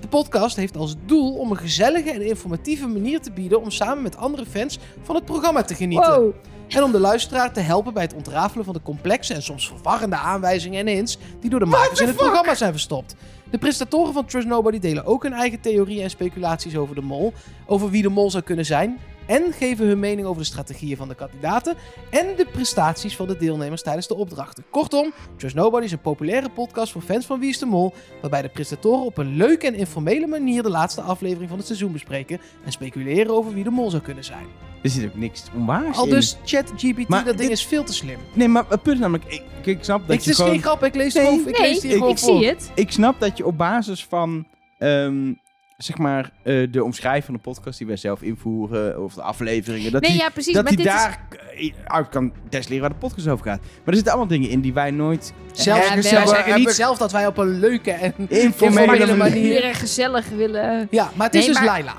De podcast heeft als doel om een gezellige en informatieve manier te bieden om samen met andere fans van het programma te genieten. Wow. En om de luisteraar te helpen bij het ontrafelen van de complexe en soms verwarrende aanwijzingen en hints die door de makers in het programma zijn verstopt. De presentatoren van Trust Nobody delen ook hun eigen theorieën en speculaties over de mol, over wie de mol zou kunnen zijn, en geven hun mening over de strategieën van de kandidaten en de prestaties van de deelnemers tijdens de opdrachten. Kortom, Trust Nobody is een populaire podcast voor fans van Wie is de Mol, waarbij de presentatoren op een leuke en informele manier de laatste aflevering van het seizoen bespreken en speculeren over wie de mol zou kunnen zijn. Er zit ook niks onwaars Al in. dus ChatGPT, dat ding dit- is veel te slim. Nee, maar het punt is namelijk... Ik, ik snap dat Ik, het je is gewoon... geen grap, ik lees, Nee, het gewoon, ik nee, lees die ik, ik zie het. Ik snap dat je op basis van... ehm, zeg maar, eh, de omschrijving van de podcast die wij zelf invoeren... of de afleveringen... Dat nee, die, ja, precies. dat maar hij dit is... daar eh, uit kan testeren waar de podcast over gaat. Maar er zitten allemaal dingen in die wij nooit... Zelfs, Ja, wij zeggen Hebben- niet zelf dat wij op een leuke en Informele informele manier. een gezellig willen... Ja, maar het is Nee, dus maar- Laila.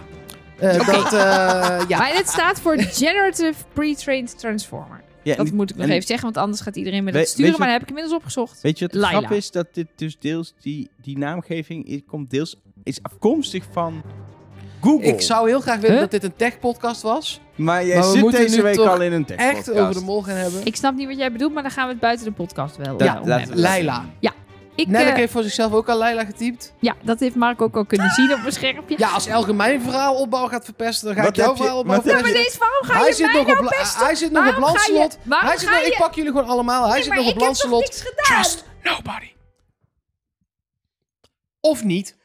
Eh, dat, eh, ja. Maar dit staat voor Generative Pre-Trained Transformer. Ja, Dat en- moet ik nog en even zeggen, want anders gaat iedereen me dat sturen. Maar dat heb ik inmiddels opgezocht. Weet je wat de Laila. grap is? Dat dit dus deels... Die, die naamgeving komt deels, is afkomstig van Google. Ik zou heel graag willen Huh? dat dit een tech-podcast was. Maar jij Maar we zit moeten deze nu week toch al in een tekst Echt over de mol gaan hebben. Ik snap niet wat jij bedoelt, maar dan gaan we het buiten de podcast wel eh, om laten hebben. we- Laila. Ik, Nelleke eh, heeft voor zichzelf ook al Laila getypt. ja, dat heeft Mark ook al kunnen zien op mijn schermpje. Ja, als Elke mijn verhaal opbouw gaat verpesten, dan ga Wat ik jouw heb je- verhaal opbouw wat heb Ja, maar verpesten. deze, waarom ga Hij je zit mij nog op, nou la- pesten? hij zit nog op Waarom ga je- waarom Hij zit ga nog, ik je- pak jullie gewoon allemaal. Hij Nee, zit maar nog op ik heb toch niks gedaan? Trust nobody. Of niet.